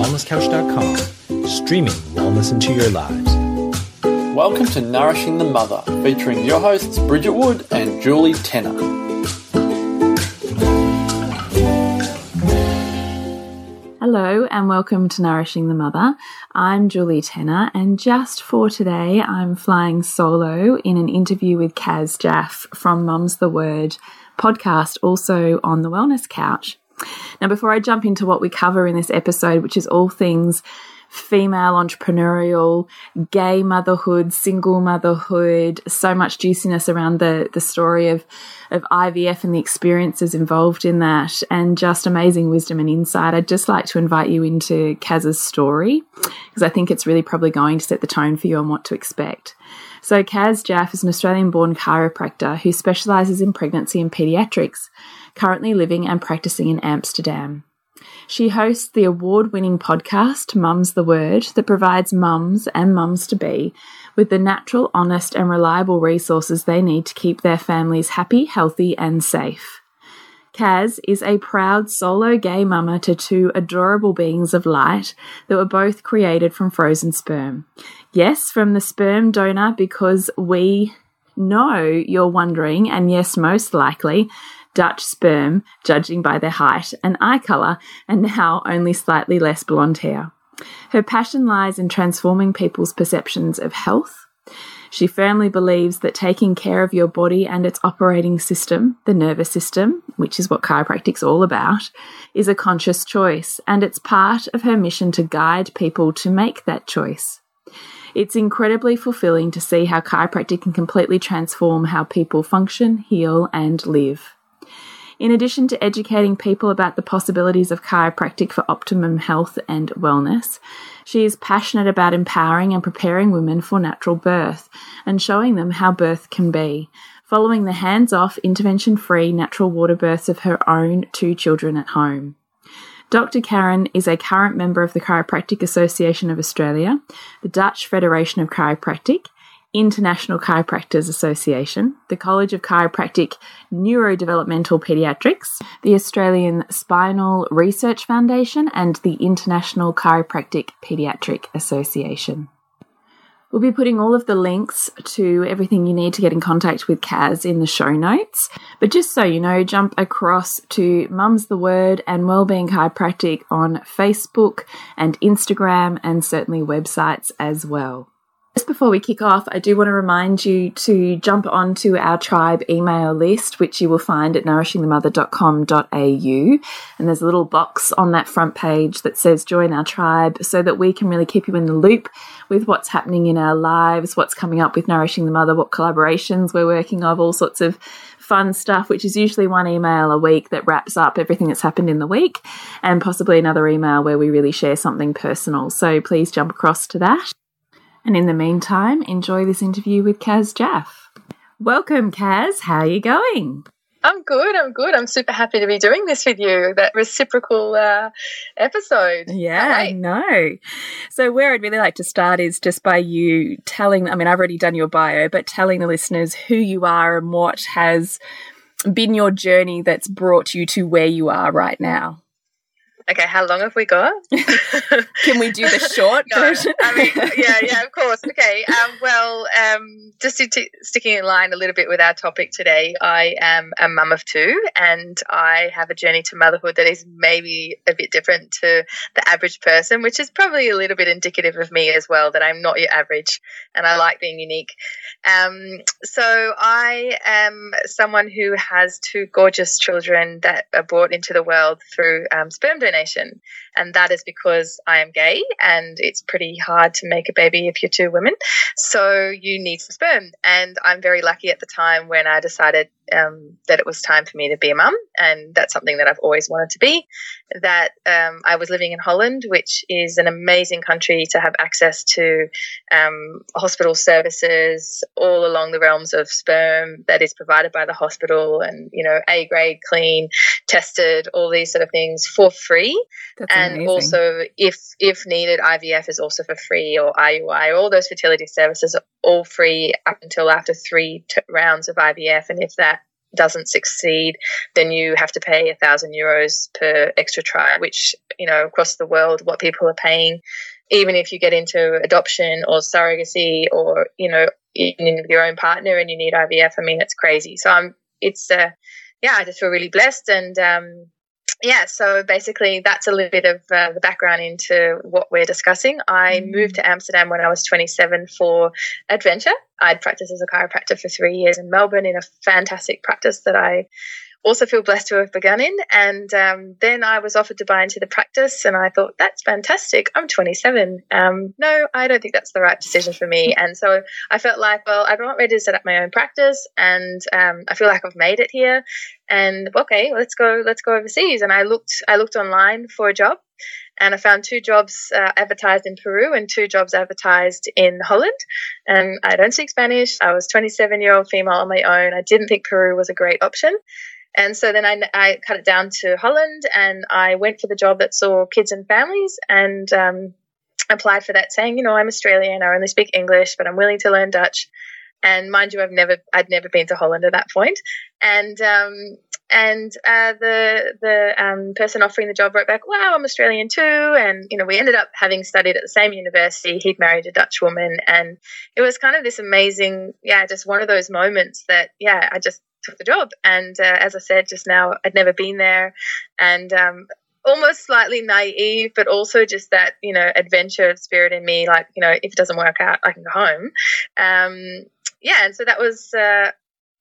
thewellnesscouch.com, streaming wellness into your lives. Welcome to Nourishing the Mother, featuring your hosts Bridget Wood and Julie Tenner. Hello and welcome to Nourishing the Mother. I'm Julie Tenner, and just for today, I'm flying solo in an interview with Kaz Jaffe from Mum's the Word podcast, also on the Wellness Couch. Now, before I jump into what we cover in this episode, which is all things female entrepreneurial, gay motherhood, single motherhood, so much juiciness around the, the story of, of IVF and the experiences involved in that, and just amazing wisdom and insight. I'd just like to invite you into Kaz's story because I think it's really probably going to set the tone for you on what to expect. So, Kaz Jaffe is an Australian born chiropractor who specialises in pregnancy and paediatrics currently living and practicing in Amsterdam. She hosts the award winning podcast, Mum's the Word, that provides mums and mums to be with the natural, honest, and reliable resources they need to keep their families happy, healthy, and safe. Kaz is a proud solo gay mama to two adorable beings of light that were both created from frozen sperm. Yes, from the sperm donor, because we know you're wondering, and yes, most likely, Dutch sperm, judging by their height and eye colour, and now only slightly less blonde hair. Her passion lies in transforming people's perceptions of health. She firmly believes that taking care of your body and its operating system, the nervous system, which is what chiropractic's all about, is a conscious choice, and it's part of her mission to guide people to make that choice. It's incredibly fulfilling to see how chiropractic can completely transform how people function, heal, and live. In addition to educating people about the possibilities of chiropractic for optimum health and wellness, she is passionate about empowering and preparing women for natural birth and showing them how birth can be, following the hands off, intervention free natural water births of her own two children at home. Dr. Karen is a current member of the Chiropractic Association of Australia, the Dutch Federation of Chiropractic, International Chiropractors Association, the College of Chiropractic Neurodevelopmental Pediatrics, the Australian Spinal Research Foundation, and the International Chiropractic Pediatric Association. We'll be putting all of the links to everything you need to get in contact with Kaz in the show notes. But just so you know, jump across to Mum's the Word and Wellbeing Chiropractic on Facebook and Instagram and certainly websites as well. Just before we kick off, I do want to remind you to jump onto our tribe email list, which you will find at nourishingthemother.com.au. And there's a little box on that front page that says join our tribe so that we can really keep you in the loop with what's happening in our lives, what's coming up with Nourishing the Mother, what collaborations we're working on, all sorts of fun stuff, which is usually one email a week that wraps up everything that's happened in the week, and possibly another email where we really share something personal. So please jump across to that. And in the meantime, enjoy this interview with Kaz Jaffe. Welcome, Kaz. How are you going? I'm good. I'm good. I'm super happy to be doing this with you. That reciprocal uh, episode. Yeah, I know. So, where I'd really like to start is just by you telling. I mean, I've already done your bio, but telling the listeners who you are and what has been your journey that's brought you to where you are right now. Okay, how long have we got? Can we do the short no, version? I mean, yeah, yeah, of course. Okay. Um, well, um, just sticking in line a little bit with our topic today, I am a mum of two, and I have a journey to motherhood that is maybe a bit different to the average person, which is probably a little bit indicative of me as well. That I'm not your average, and I like being unique. Um, so I am someone who has two gorgeous children that are brought into the world through um, sperm donation And that is because I am gay and it's pretty hard to make a baby if you're two women. So you need sperm. And I'm very lucky at the time when I decided um, that it was time for me to be a mum. And that's something that I've always wanted to be. That um, I was living in Holland, which is an amazing country to have access to um, hospital services all along the realms of sperm that is provided by the hospital and, you know, A grade, clean, tested, all these sort of things for free. That's and amazing. also, if if needed, IVF is also for free or IUI. All those fertility services are all free up until after three rounds of IVF. And if that doesn't succeed, then you have to pay a thousand euros per extra try, which you know, across the world, what people are paying, even if you get into adoption or surrogacy or, you know, even with your own partner and you need IVF. I mean, it's crazy. So I'm, it's, uh, yeah, I just feel really blessed. And, um, yeah, so basically that's a little bit of uh, the background into what we're discussing. I mm. moved to Amsterdam when I was 27 for adventure. I'd practiced as a chiropractor for three years in Melbourne in a fantastic practice that I also feel blessed to have begun in. And um, then I was offered to buy into the practice, and I thought, that's fantastic. I'm 27. Um, no, I don't think that's the right decision for me. And so I felt like, well, I'm not ready to set up my own practice, and um, I feel like I've made it here. And okay, let's go, let's go overseas. And I looked, I looked online for a job. And I found two jobs uh, advertised in Peru and two jobs advertised in Holland. And I don't speak Spanish. I was 27 year old female on my own. I didn't think Peru was a great option. And so then I, I cut it down to Holland and I went for the job that saw kids and families and um, applied for that saying, you know, I'm Australian, I only speak English, but I'm willing to learn Dutch. And mind you, I've never, I'd never been to Holland at that point. And, um, and uh, the the um, person offering the job wrote back, "Wow, I'm Australian too." And you know, we ended up having studied at the same university. He'd married a Dutch woman, and it was kind of this amazing, yeah, just one of those moments that, yeah, I just took the job. And uh, as I said just now, I'd never been there, and um, almost slightly naive, but also just that you know adventure spirit in me. Like you know, if it doesn't work out, I can go home. Um, yeah, and so that was. Uh,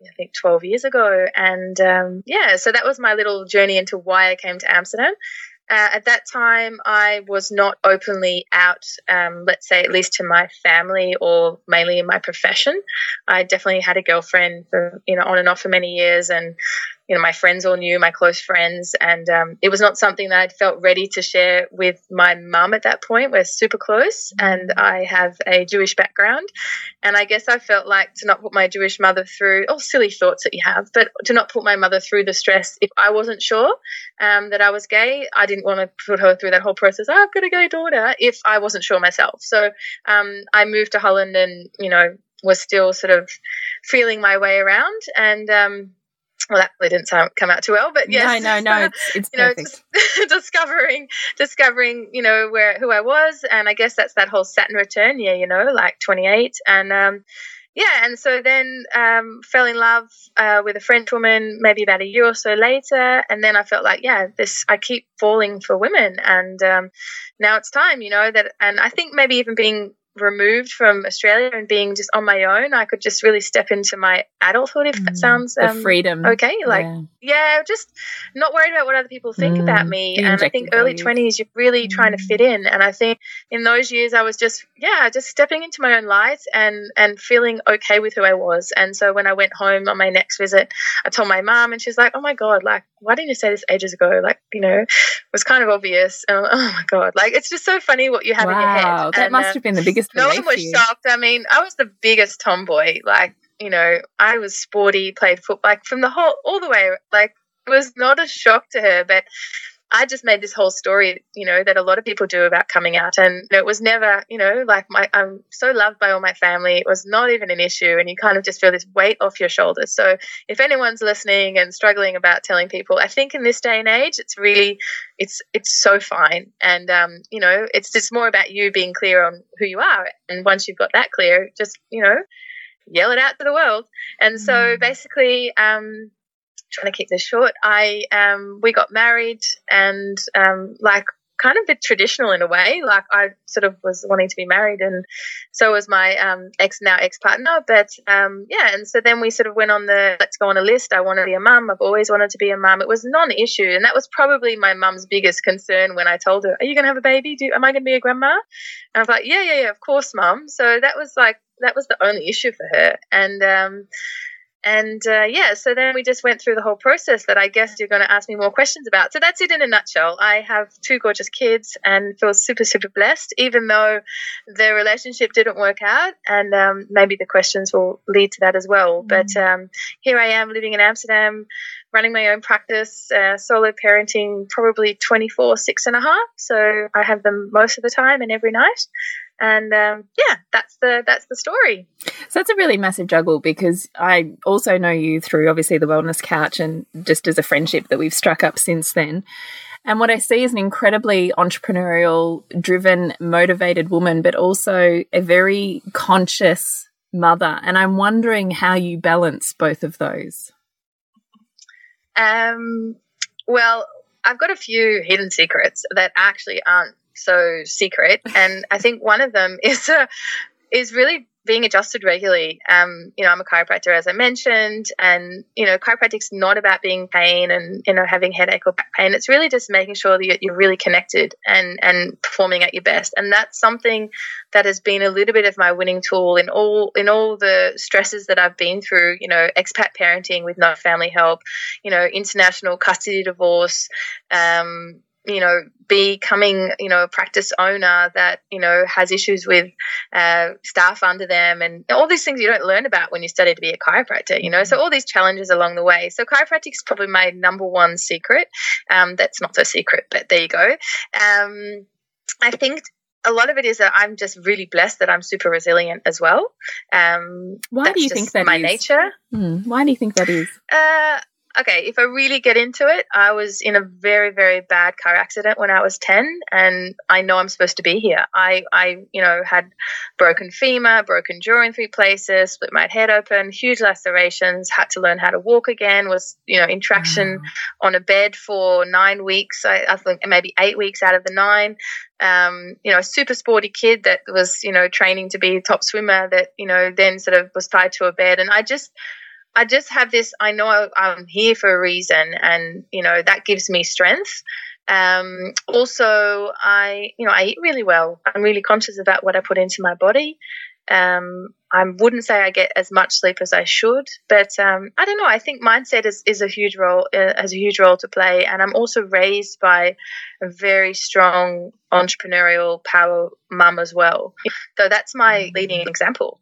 I think 12 years ago. And um, yeah, so that was my little journey into why I came to Amsterdam. Uh, at that time, I was not openly out, um, let's say, at least to my family or mainly in my profession. I definitely had a girlfriend for, you know, on and off for many years. And you know, my friends all knew, my close friends, and um, it was not something that I'd felt ready to share with my mum at that point. We're super close, and I have a Jewish background, and I guess I felt like to not put my Jewish mother through all silly thoughts that you have, but to not put my mother through the stress if I wasn't sure um, that I was gay. I didn't want to put her through that whole process. Oh, I've got a gay daughter if I wasn't sure myself. So um, I moved to Holland, and you know, was still sort of feeling my way around, and um, well, that really didn't sound, come out too well, but yes, no, no, no, it's, it's you know, discovering, discovering, you know, where who I was, and I guess that's that whole Saturn return year, you know, like 28, and um, yeah, and so then um, fell in love uh, with a French woman maybe about a year or so later, and then I felt like, yeah, this I keep falling for women, and um, now it's time, you know, that, and I think maybe even being removed from Australia and being just on my own, I could just really step into my adulthood. If that mm, sounds um, freedom, okay, like yeah. yeah. just not worried about what other people think mm, about me. And I think early twenties, you're really mm. trying to fit in. And I think in those years, I was just yeah, just stepping into my own light and and feeling okay with who I was. And so when I went home on my next visit, I told my mom, and she's like, "Oh my god, like why didn't you say this ages ago? Like you know, it was kind of obvious." And like, oh my god, like it's just so funny what you have wow, in your head. That and, must uh, have been the biggest no one was shocked. I mean, I was the biggest tomboy. Like, you know, I was sporty, played football, like from the whole, all the way. Like, it was not a shock to her, but I just made this whole story, you know, that a lot of people do about coming out. And it was never, you know, like my, I'm so loved by all my family. It was not even an issue. And you kind of just feel this weight off your shoulders. So if anyone's listening and struggling about telling people, I think in this day and age, it's really, it's, it's so fine. And, um, you know, it's just more about you being clear on who you are. And once you've got that clear, just, you know, yell it out to the world. And so mm. basically, um, trying to keep this short, I um, we got married and um, like kind of a bit traditional in a way. Like I sort of was wanting to be married, and so was my um, ex now ex partner. But um, yeah, and so then we sort of went on the let's go on a list. I want to be a mum. I've always wanted to be a mum. It was non-issue, and that was probably my mum's biggest concern when I told her, "Are you going to have a baby? Do am I going to be a grandma?" And I was like, "Yeah, yeah, yeah, of course, mum." So that was like that was the only issue for her, and um, and uh, yeah, so then we just went through the whole process that I guess you're going to ask me more questions about. So that's it in a nutshell. I have two gorgeous kids and feel super, super blessed, even though the relationship didn't work out. And um, maybe the questions will lead to that as well. Mm. But um, here I am living in Amsterdam, running my own practice, uh, solo parenting, probably 24, six and a half. So I have them most of the time and every night and um, yeah, that's the that's the story. So that's a really massive juggle because I also know you through obviously the Wellness Couch and just as a friendship that we've struck up since then. And what I see is an incredibly entrepreneurial, driven, motivated woman, but also a very conscious mother. And I'm wondering how you balance both of those. Um, well, I've got a few hidden secrets that actually aren't so secret, and I think one of them is uh, is really being adjusted regularly. Um, you know, I'm a chiropractor, as I mentioned, and you know, chiropractic's not about being pain and you know having headache or back pain. It's really just making sure that you're really connected and and performing at your best. And that's something that has been a little bit of my winning tool in all in all the stresses that I've been through. You know, expat parenting with no family help. You know, international custody divorce. Um, you know, becoming, you know, a practice owner that, you know, has issues with uh, staff under them and all these things you don't learn about when you study to be a chiropractor, you know. So all these challenges along the way. So chiropractic is probably my number one secret. Um, that's not so secret, but there you go. Um, I think a lot of it is that I'm just really blessed that I'm super resilient as well. Um, Why do you think that my is? nature? Hmm. Why do you think that is? Uh, okay, if I really get into it, I was in a very, very bad car accident when I was 10, and I know I'm supposed to be here. I, I you know, had broken femur, broken jaw in three places, split my head open, huge lacerations, had to learn how to walk again, was, you know, in traction on a bed for nine weeks, I, I think maybe eight weeks out of the nine. Um, you know, a super sporty kid that was, you know, training to be a top swimmer that, you know, then sort of was tied to a bed. And I just, I just have this. I know I'm here for a reason, and you know that gives me strength. Um, also, I you know I eat really well. I'm really conscious about what I put into my body. Um, I wouldn't say I get as much sleep as I should, but um, I don't know. I think mindset is, is a huge role uh, has a huge role to play, and I'm also raised by a very strong entrepreneurial power mum as well. So that's my leading example.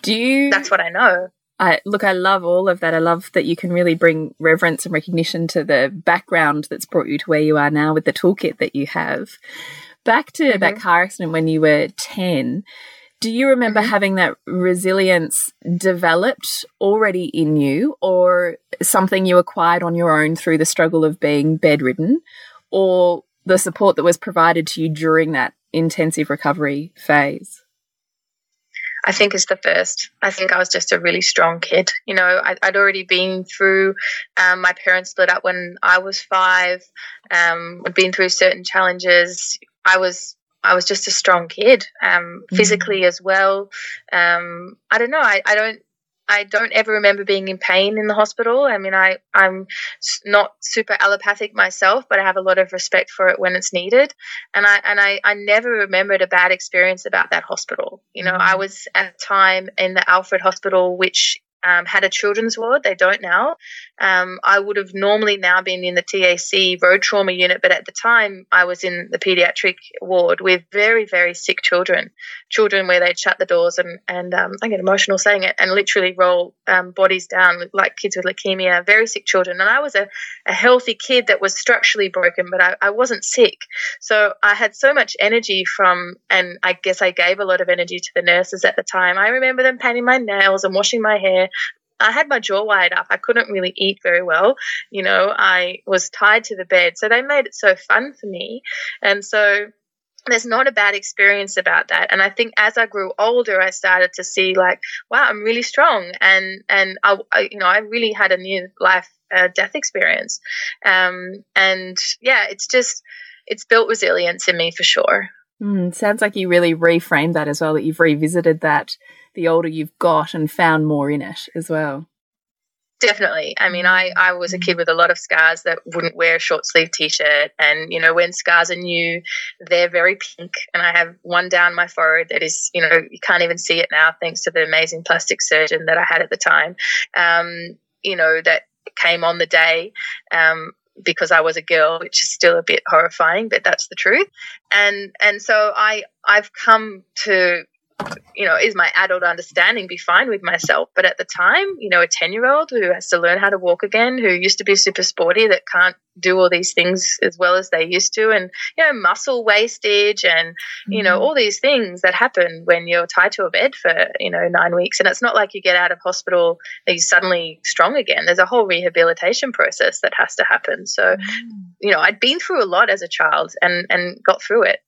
Do you? That's what I know. I look, I love all of that. I love that you can really bring reverence and recognition to the background that's brought you to where you are now with the toolkit that you have. Back to Mm-hmm. that car accident when you were 10, do you remember Mhm. having that resilience developed already in you or something you acquired on your own through the struggle of being bedridden or the support that was provided to you during that intensive recovery phase? I think is the first. I think I was just a really strong kid. You know, I, I'd already been through. Um, my parents split up when I was five. Um, I'd been through certain challenges. I was. I was just a strong kid, um, Mhm. physically as well. Um, I don't know. I, I don't. I don't ever remember being in pain in the hospital. I mean, I, I'm not super allopathic myself, but I have a lot of respect for it when it's needed. And I and I, I never remembered a bad experience about that hospital. You know, I mm-hmm. was at the time in the Alfred Hospital, which um, had a children's ward. They don't now. Um, I would have normally now been in the TAC road trauma unit, but at the time I was in the pediatric ward with very, very sick children, children where they'd shut the doors and, and um, I get emotional saying it, and literally roll um, bodies down like kids with leukemia, very sick children. And I was a, a healthy kid that was structurally broken, but I, I wasn't sick. So I had so much energy from, and I guess I gave a lot of energy to the nurses at the time. I remember them painting my nails and washing my hair. I had my jaw wired up. I couldn't really eat very well. You know, I was tied to the bed. So they made it so fun for me. And so there's not a bad experience about that. And I think as I grew older, I started to see like, wow, I'm really strong. And, and I, I you know, I really had a near life uh, death experience. Um, and yeah, it's just, it's built resilience in me for sure. Mm, sounds like you really reframed that as well, that you've revisited that the older you've got and found more in it as well. Definitely. I mean, I, I was a kid with a lot of scars that wouldn't wear a short sleeve t shirt. And, you know, when scars are new, they're very pink. And I have one down my forehead that is, you know, you can't even see it now thanks to the amazing plastic surgeon that I had at the time, um, you know, that came on the day. Um, because I was a girl, which is still a bit horrifying, but that's the truth. And and so I I've come to you know, is my adult understanding be fine with myself? But at the time, you know, a 10 year old who has to learn how to walk again, who used to be super sporty, that can't do all these things as well as they used to, and, you know, muscle wastage and, you know, mm-hmm. all these things that happen when you're tied to a bed for, you know, nine weeks. And it's not like you get out of hospital and you're suddenly strong again. There's a whole rehabilitation process that has to happen. So, mm. you know, I'd been through a lot as a child and, and got through it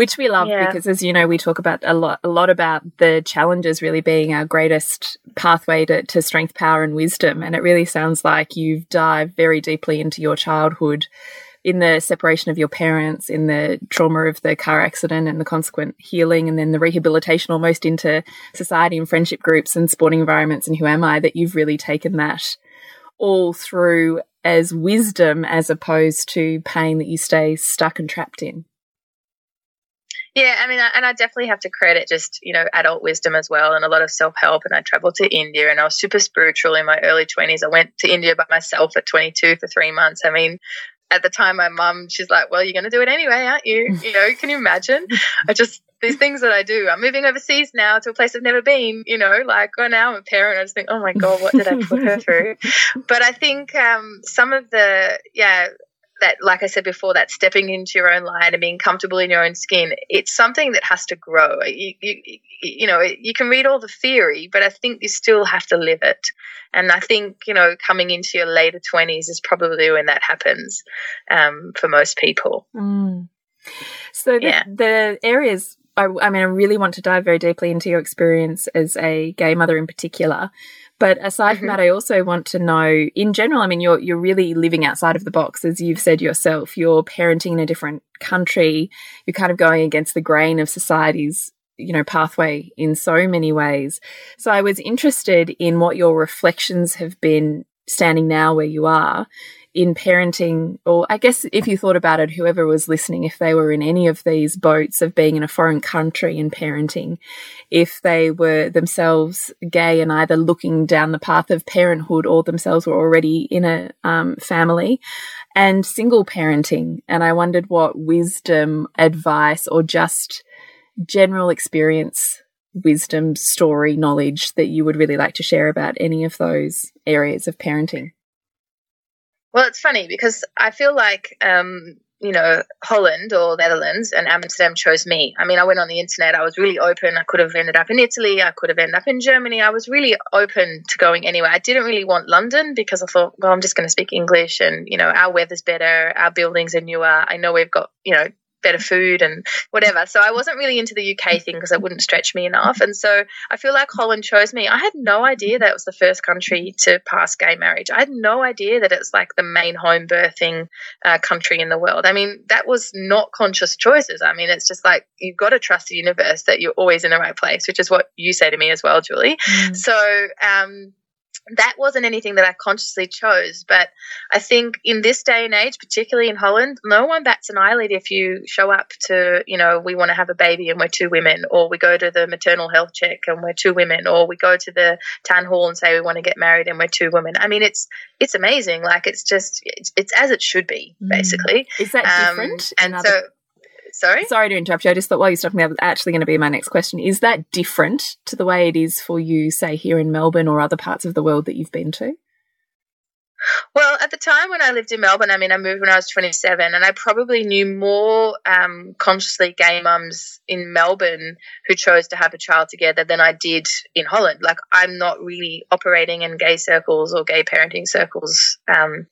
which we love yeah. because as you know we talk about a lot a lot about the challenges really being our greatest pathway to, to strength power and wisdom and it really sounds like you've dived very deeply into your childhood in the separation of your parents, in the trauma of the car accident and the consequent healing, and then the rehabilitation almost into society and friendship groups and sporting environments and who am I, that you've really taken that all through as wisdom as opposed to pain that you stay stuck and trapped in. Yeah, I mean, and I definitely have to credit just, you know, adult wisdom as well and a lot of self help. And I traveled to India and I was super spiritual in my early 20s. I went to India by myself at 22 for three months. I mean, at the time, my mum, she's like, well, you're going to do it anyway, aren't you? You know, can you imagine? I just, these things that I do. I'm moving overseas now to a place I've never been, you know, like, oh, now I'm a parent. I just think, oh my God, what did I put her through? But I think um, some of the, yeah, that, like I said before, that stepping into your own light and being comfortable in your own skin, it's something that has to grow. You, you, you know, you can read all the theory, but I think you still have to live it. And I think, you know, coming into your later 20s is probably when that happens um, for most people. Mm. So the, yeah. the areas I, I, mean, I really want to dive very deeply into your experience as a gay mother in particular. But aside from mm-hmm. that, I also want to know, in general, I mean, you're you're really living outside of the box, as you've said yourself. You're parenting in a different country. You're kind of going against the grain of society's, you know, pathway in so many ways. So I was interested in what your reflections have been standing now where you are in parenting, or I guess if you thought about it, whoever was listening, if they were in any of these boats of being in a foreign country and parenting, if they were themselves gay and either looking down the path of parenthood or themselves were already in a um, family, and single parenting. And I wondered what wisdom, advice, or just general experience wisdom, story, knowledge that you would really like to share about any of those areas of parenting? Well, it's funny because I feel like, um, you know, Holland or Netherlands and Amsterdam chose me. I mean, I went on the internet, I was really open. I could have ended up in Italy, I could have ended up in Germany. I was really open to going anywhere. I didn't really want London because I thought, well, I'm just going to speak English and, you know, our weather's better, our buildings are newer. I know we've got, you know, better food and whatever. So I wasn't really into the UK thing because it wouldn't stretch me enough. And so I feel like Holland chose me. I had no idea that it was the first country to pass gay marriage. I had no idea that it's like the main home birthing uh, country in the world. I mean, that was not conscious choices. I mean, it's just like you've got to trust the universe that you're always in the right place, which is what you say to me as well, Julie. Mm. So, um, that wasn't anything that I consciously chose. But I think in this day and age, particularly in Holland, no one bats an eyelid if you show up to, you know, we want to have a baby and we're two women, or we go to the maternal health check and we're two women, or we go to the town hall and say we want to get married and we're two women. I mean, it's it's amazing. Like it's just it's, it's as it should be, mm. basically. Is that um, different? And so Sorry? Sorry to interrupt you. I just thought while you're stopping there, was actually going to be my next question. Is that different to the way it is for you, say, here in Melbourne or other parts of the world that you've been to? Well, at the time when I lived in Melbourne, I mean, I moved when I was 27, and I probably knew more um, consciously gay mums in Melbourne who chose to have a child together than I did in Holland. Like, I'm not really operating in gay circles or gay parenting circles um,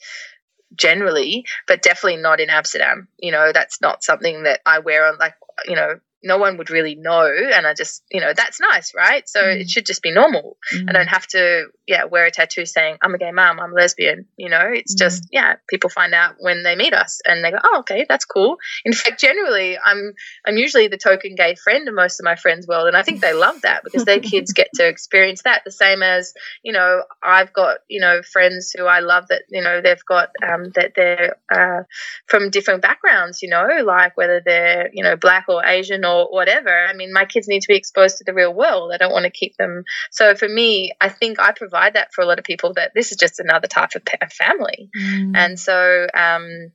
generally, but definitely not in Amsterdam. You know, that's not something that I wear on like, you know, no one would really know and i just you know that's nice right so mm. it should just be normal mm. i don't have to yeah wear a tattoo saying i'm a gay mom i'm a lesbian you know it's mm. just yeah people find out when they meet us and they go oh okay that's cool in fact generally i'm i'm usually the token gay friend of most of my friends world and i think they love that because their kids get to experience that the same as you know i've got you know friends who i love that you know they've got um, that they're uh, from different backgrounds you know like whether they're you know black or asian or whatever. I mean, my kids need to be exposed to the real world. I don't want to keep them. So for me, I think I provide that for a lot of people that this is just another type of family. Mm. And so, um,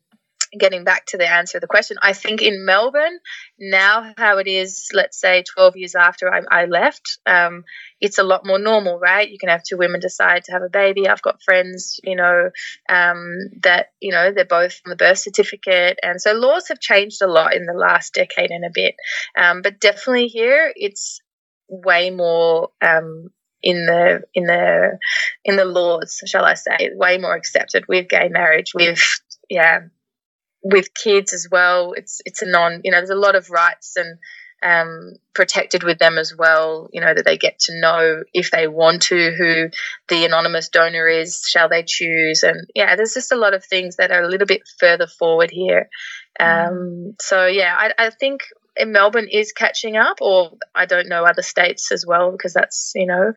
getting back to the answer of the question, I think in Melbourne now, how it is, let's say 12 years after I, I left, um, it's a lot more normal, right? You can have two women decide to have a baby. I've got friends, you know, um, that you know they're both on the birth certificate, and so laws have changed a lot in the last decade and a bit. Um, but definitely here, it's way more um, in the in the in the laws, shall I say, way more accepted with gay marriage, with yeah, with kids as well. It's it's a non, you know, there's a lot of rights and um, protected with them as well. You know that they get to know if they want to who the anonymous donor is, shall they choose, and yeah, there's just a lot of things that are a little bit further forward here. Um, so yeah, I, I think in Melbourne is catching up, or I don't know other states as well because that's you know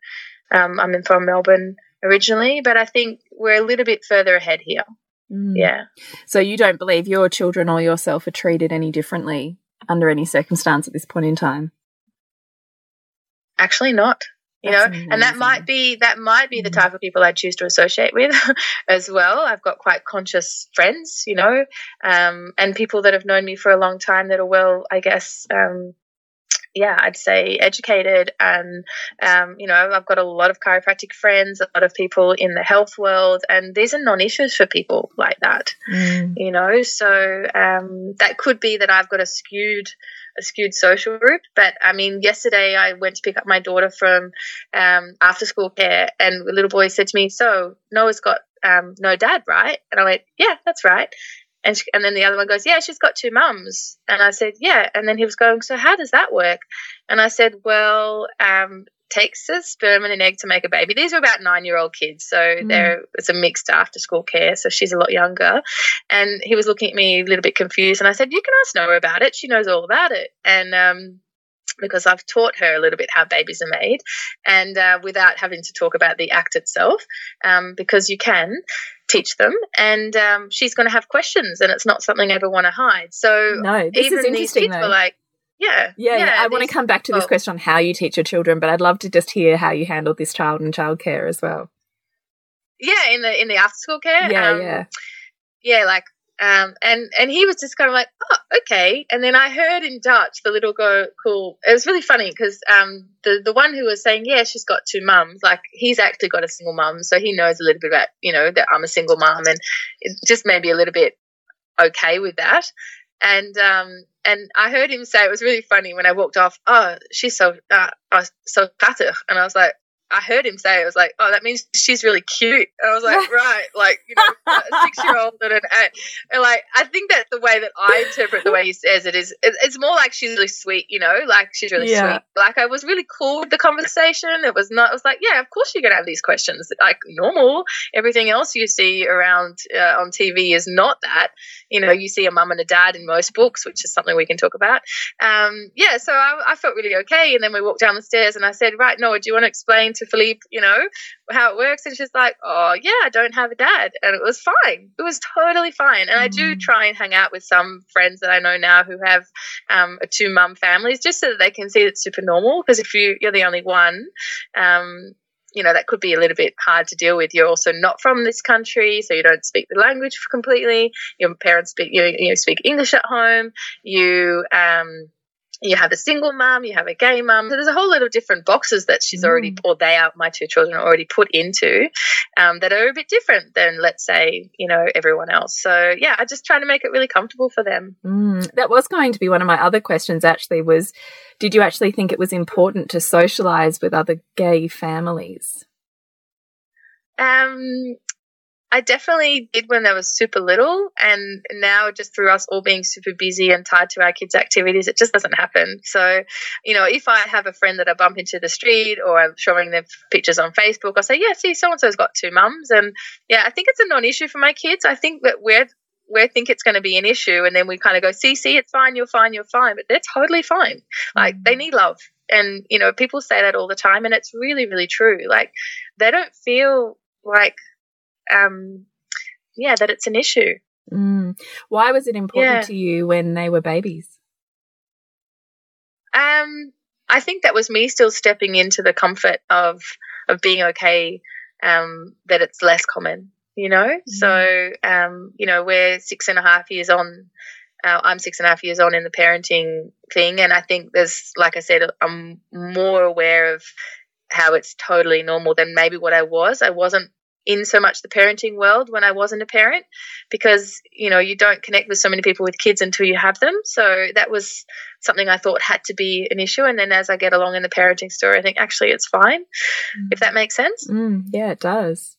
um, I'm from Melbourne originally, but I think we're a little bit further ahead here. Mm. Yeah. So you don't believe your children or yourself are treated any differently under any circumstance at this point in time? Actually, not. You That's know, amazing. and that might be that might be the mm. type of people I choose to associate with as well. I've got quite conscious friends, you know, um, and people that have known me for a long time that are well, I guess, um, yeah, I'd say educated. And, um, you know, I've got a lot of chiropractic friends, a lot of people in the health world, and these are non issues for people like that, mm. you know. So um, that could be that I've got a skewed a skewed social group. But I mean, yesterday I went to pick up my daughter from um, after school care, and the little boy said to me, "So Noah's got um, no dad, right?" And I went, "Yeah, that's right." And, she, and then the other one goes, Yeah, she's got two mums. And I said, Yeah. And then he was going, So how does that work? And I said, Well, um, takes a sperm and an egg to make a baby. These are about nine year old kids, so mm. there it's a mixed after school care. So she's a lot younger, and he was looking at me a little bit confused, and I said, "You can ask Noah about it. She knows all about it." And um, because I've taught her a little bit how babies are made, and uh, without having to talk about the act itself, um, because you can teach them, and um, she's going to have questions, and it's not something I ever want to hide. So no, this even is interesting. These kids though. were like, yeah, yeah, yeah. I want to come back to this well, question on how you teach your children, but I'd love to just hear how you handle this child and childcare as well. Yeah, in the in the after school care. Yeah, um, yeah, yeah. Like um, and and he was just kind of like, oh, okay. And then I heard in Dutch the little girl call. It was really funny because um, the the one who was saying, yeah, she's got two mums. Like he's actually got a single mum, so he knows a little bit about you know that I'm a single mum, and it just made me a little bit okay with that. And um, and I heard him say it was really funny when I walked off. Oh, she's so uh, uh so and I was like, I heard him say it was like, oh, that means she's really cute. And I was like, right, like you know, a six year old and an eight. And like, I think that's the way that I interpret the way he says it is. It's more like she's really sweet, you know, like she's really yeah. sweet. Like I was really cool with the conversation. It was not. It was like, yeah, of course you're gonna have these questions. Like normal. Everything else you see around uh, on TV is not that. You know, you see a mum and a dad in most books, which is something we can talk about. Um, yeah, so I, I felt really okay. And then we walked down the stairs, and I said, right, Noah, do you want to explain? To Philippe, you know, how it works. And she's like, oh, yeah, I don't have a dad. And it was fine. It was totally fine. And mm. I do mm. try and hang out with some friends that I know now who have um, two mum families just so that they can see it's super normal. Because if you, you're the only one, um, you know that could be a little bit hard to deal with. You're also not from this country, so you don't speak the language completely. Your parents speak you, you speak English at home. You um, you have a single mum, you have a gay mum. So there's a whole lot of different boxes that she's mm. already, or they are, my two children are already put into um, that are a bit different than, let's say, you know, everyone else. So yeah, I just try to make it really comfortable for them. Mm. That was going to be one of my other questions actually was, did you actually think it was important to socialize with other gay families? Um, I definitely did when they were super little, and now just through us all being super busy and tied to our kids' activities, it just doesn't happen. So, you know, if I have a friend that I bump into the street or I'm showing them pictures on Facebook, I'll say, "Yeah, see, so and so's got two mums," and yeah, I think it's a non-issue for my kids. I think that we're we think it's going to be an issue, and then we kind of go, "See, see, it's fine, you're fine, you're fine," but they're totally fine. Like they need love, and you know, people say that all the time, and it's really, really true. Like they don't feel like um, yeah, that it's an issue. Mm. Why was it important yeah. to you when they were babies? Um, I think that was me still stepping into the comfort of of being okay. Um, that it's less common. you know. Mm-hmm. So, um, you know, we're six and a half years on. Uh, I'm six and a half years on in the parenting thing, and I think there's, like I said, I'm more aware of how it's totally normal than maybe what I was. I wasn't in so much the parenting world when I wasn't a parent because you know you don't connect with so many people with kids until you have them so that was something I thought had to be an issue and then as I get along in the parenting story I think actually it's fine mm. if that makes sense mm, yeah it does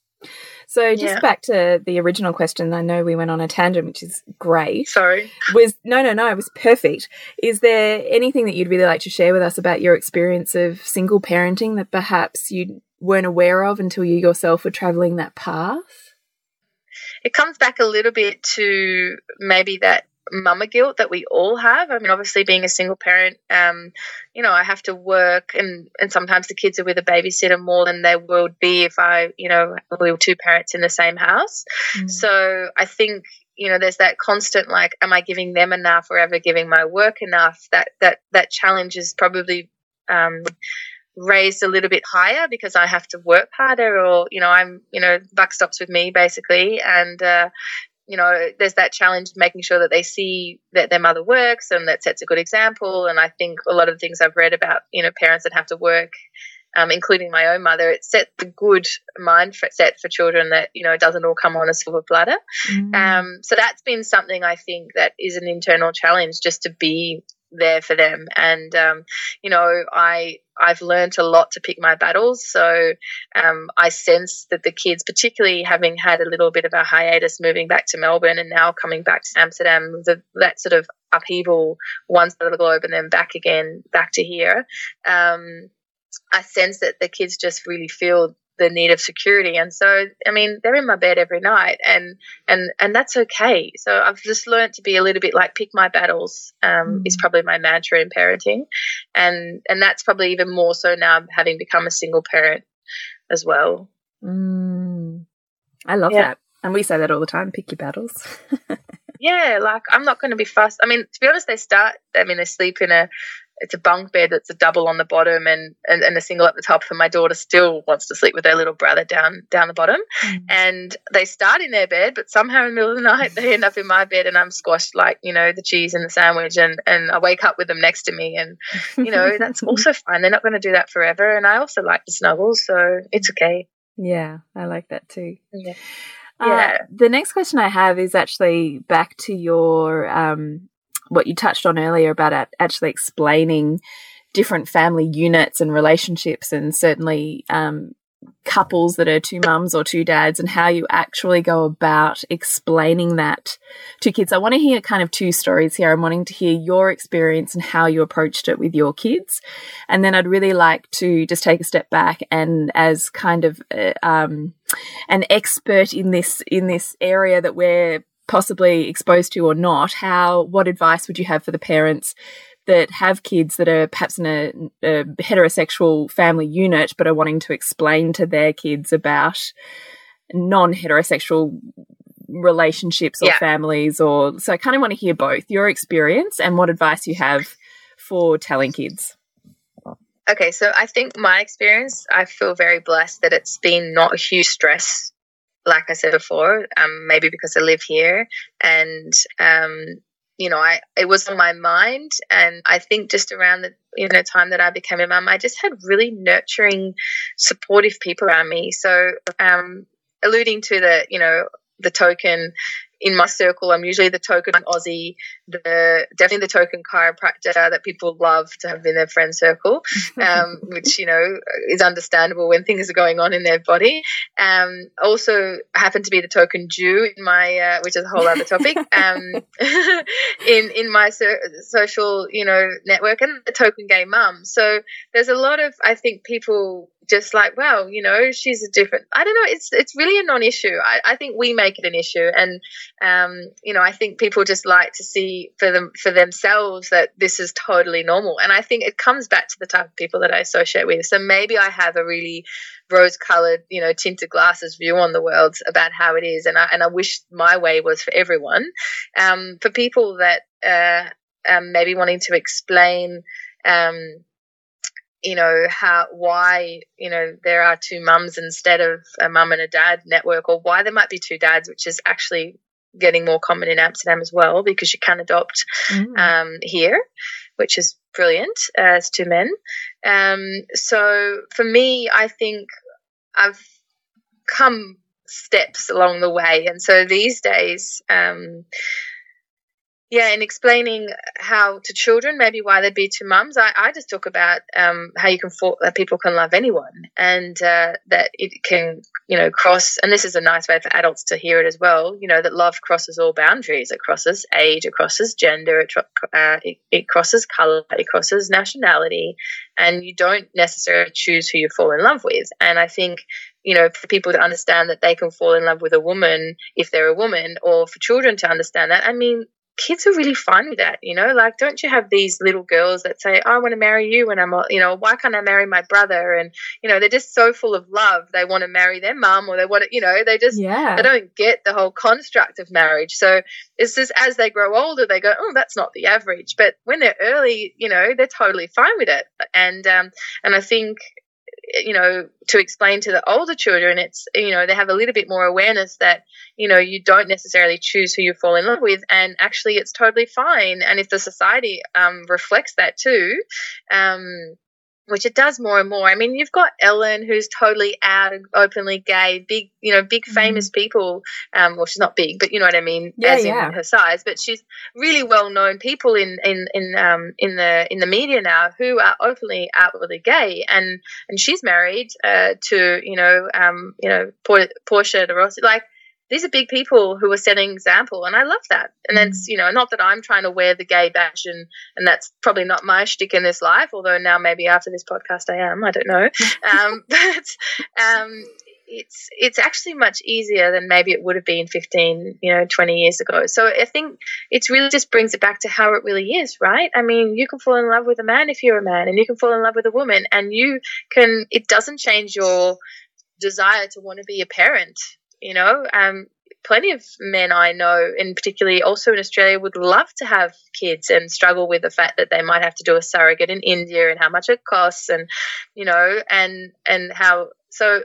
so just yeah. back to the original question, I know we went on a tangent, which is great. Sorry. Was no, no, no, it was perfect. Is there anything that you'd really like to share with us about your experience of single parenting that perhaps you weren't aware of until you yourself were traveling that path? It comes back a little bit to maybe that mama guilt that we all have. I mean, obviously, being a single parent, um, you know, I have to work, and and sometimes the kids are with a babysitter more than they would be if I, you know, we were two parents in the same house. Mm. So I think you know, there's that constant like, am I giving them enough or ever giving my work enough? That that that challenge is probably. Um, raised a little bit higher because I have to work harder or you know I'm you know buck stops with me basically and uh, you know, there's that challenge making sure that they see that their mother works and that sets a good example. And I think a lot of the things I've read about, you know, parents that have to work, um, including my own mother, it set the good mindset for children that, you know, it doesn't all come on a silver platter. Mm. Um, so that's been something I think that is an internal challenge just to be there for them. And um, you know, I I've learned a lot to pick my battles. So um, I sense that the kids, particularly having had a little bit of a hiatus moving back to Melbourne and now coming back to Amsterdam, the, that sort of upheaval, one side the globe and then back again, back to here. Um, I sense that the kids just really feel the need of security. And so i mean they're in my bed every night and and and that's okay. So i've just learned to be a little bit like pick my battles um, mm. is probably my mantra in parenting. And and that's probably even more so now having become a single parent as well. Mm. i love yeah. that. And we say that all the time pick your battles. Yeah like i'm not going to be fussed i mean to be honest they start i mean they sleep in a it's a bunk bed that's a double on the bottom and, and, and, a single at the top and my daughter still wants to sleep with her little brother down down the bottom. Mm. and they start in their bed but somehow in the middle of the night they end up in my bed and i'm squashed like you know the cheese and the sandwich and and i wake up with them next to me and you know that's also fine. They're not going to do that forever and i also like to snuggle so it's okay. Yeah i like that too. Yeah. Uh, yeah. the next question I have is actually back to your um, what you touched on earlier about actually explaining different family units and relationships and certainly um, couples that are two mums or two dads and how you actually go about explaining that to kids. I want to hear kind of two stories here. I'm wanting to hear your experience and how you approached it with your kids. And then I'd really like to just take a step back and as kind of uh, um, an expert in this in this area that we're possibly exposed to or not, how what advice would you have for the parents that have kids that are perhaps in a, a heterosexual family unit but are wanting to explain to their kids about non-heterosexual relationships or yeah. families or so I kind of want to hear both your experience and what advice you have for telling kids. Okay, so I think my experience, I feel very blessed that it's been not a huge stress like I said before, um, maybe because I live here and, um, you know, I it was on my mind, and I think just around the you know time that I became a mum, I just had really nurturing, supportive people around me. So, um, alluding to the you know the token in my circle, I'm usually the token Aussie, the definitely the token chiropractor that people love to have in their friend circle, um, which you know is understandable when things are going on in their body. Um, also happen to be the token Jew in my, uh, which is a whole other topic, um, in in my so- social you know network, and the token gay mum. So there's a lot of I think people just like, well, you know, she's a different. I don't know. It's it's really a non-issue. I, I think we make it an issue, and um, you know, I think people just like to see for them for themselves that this is totally normal. And I think it comes back to the type of people that I associate with. So maybe I have a really rose-colored, you know, tinted glasses view on the world about how it is, and I and I wish my way was for everyone. Um, for people that uh, um, maybe wanting to explain. Um, you know how why you know there are two mums instead of a mum and a dad network or why there might be two dads which is actually getting more common in amsterdam as well because you can adopt mm. um, here which is brilliant as two men um, so for me i think i've come steps along the way and so these days um, yeah, in explaining how to children, maybe why they'd be two mums. I, I just talk about um, how you can for, that people can love anyone, and uh, that it can, you know, cross. And this is a nice way for adults to hear it as well. You know, that love crosses all boundaries. It crosses age, it crosses gender, it, uh, it, it crosses color, it crosses nationality, and you don't necessarily choose who you fall in love with. And I think you know, for people to understand that they can fall in love with a woman if they're a woman, or for children to understand that. I mean, kids are really fine with that, you know. Like, don't you have these little girls that say, "I want to marry you," when I'm, you know, why can't I marry my brother? And you know, they're just so full of love. They want to marry their mum, or they want to, you know, they just, yeah. they don't get the whole construct of marriage. So it's just as they grow older, they go, "Oh, that's not the average." But when they're early, you know, they're totally fine with it. And um, and I think you know, to explain to the older children, it's, you know, they have a little bit more awareness that, you know, you don't necessarily choose who you fall in love with, and actually it's totally fine. And if the society um, reflects that too, um, which it does more and more. I mean, you've got Ellen, who's totally out, openly gay, big, you know, big famous mm. people. Um, well, she's not big, but you know what I mean, yeah, as yeah. in her size. But she's really well known people in in in um in the in the media now who are openly outwardly gay, and and she's married uh, to you know um you know Portia de Rossi, like these are big people who are setting example and I love that. And mm. that's, you know, not that I'm trying to wear the gay badge and, and that's probably not my shtick in this life, although now maybe after this podcast I am, I don't know. um, but um, it's it's actually much easier than maybe it would have been 15 you know 20 years ago so i think it really just brings it back to how it really is right i mean you can fall in love with a man if you're a man and you can fall in love with a woman and you can it doesn't change your desire to want to be a parent you know, um, plenty of men I know, and particularly also in Australia, would love to have kids and struggle with the fact that they might have to do a surrogate in India and how much it costs, and you know, and and how so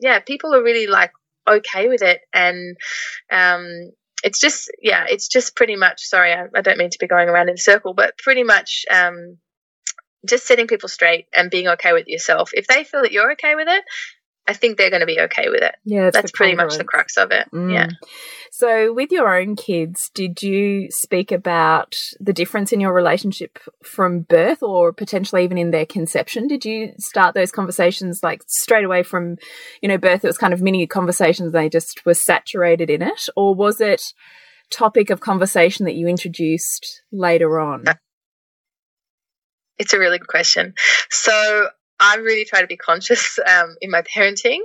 yeah, people are really like okay with it, and um, it's just yeah, it's just pretty much. Sorry, I, I, don't mean to be going around in a circle, but pretty much. Um, just setting people straight and being okay with yourself. If they feel that you're okay with it, I think they're going to be okay with it. Yeah, that's pretty much the crux of it. Mm. Yeah. So, with your own kids, did you speak about the difference in your relationship from birth or potentially even in their conception? Did you start those conversations like straight away from, you know, birth? It was kind of mini conversations, they just were saturated in it? Or was it topic of conversation that you introduced later on? It's a really good question. So, I really try to be conscious um, in my parenting.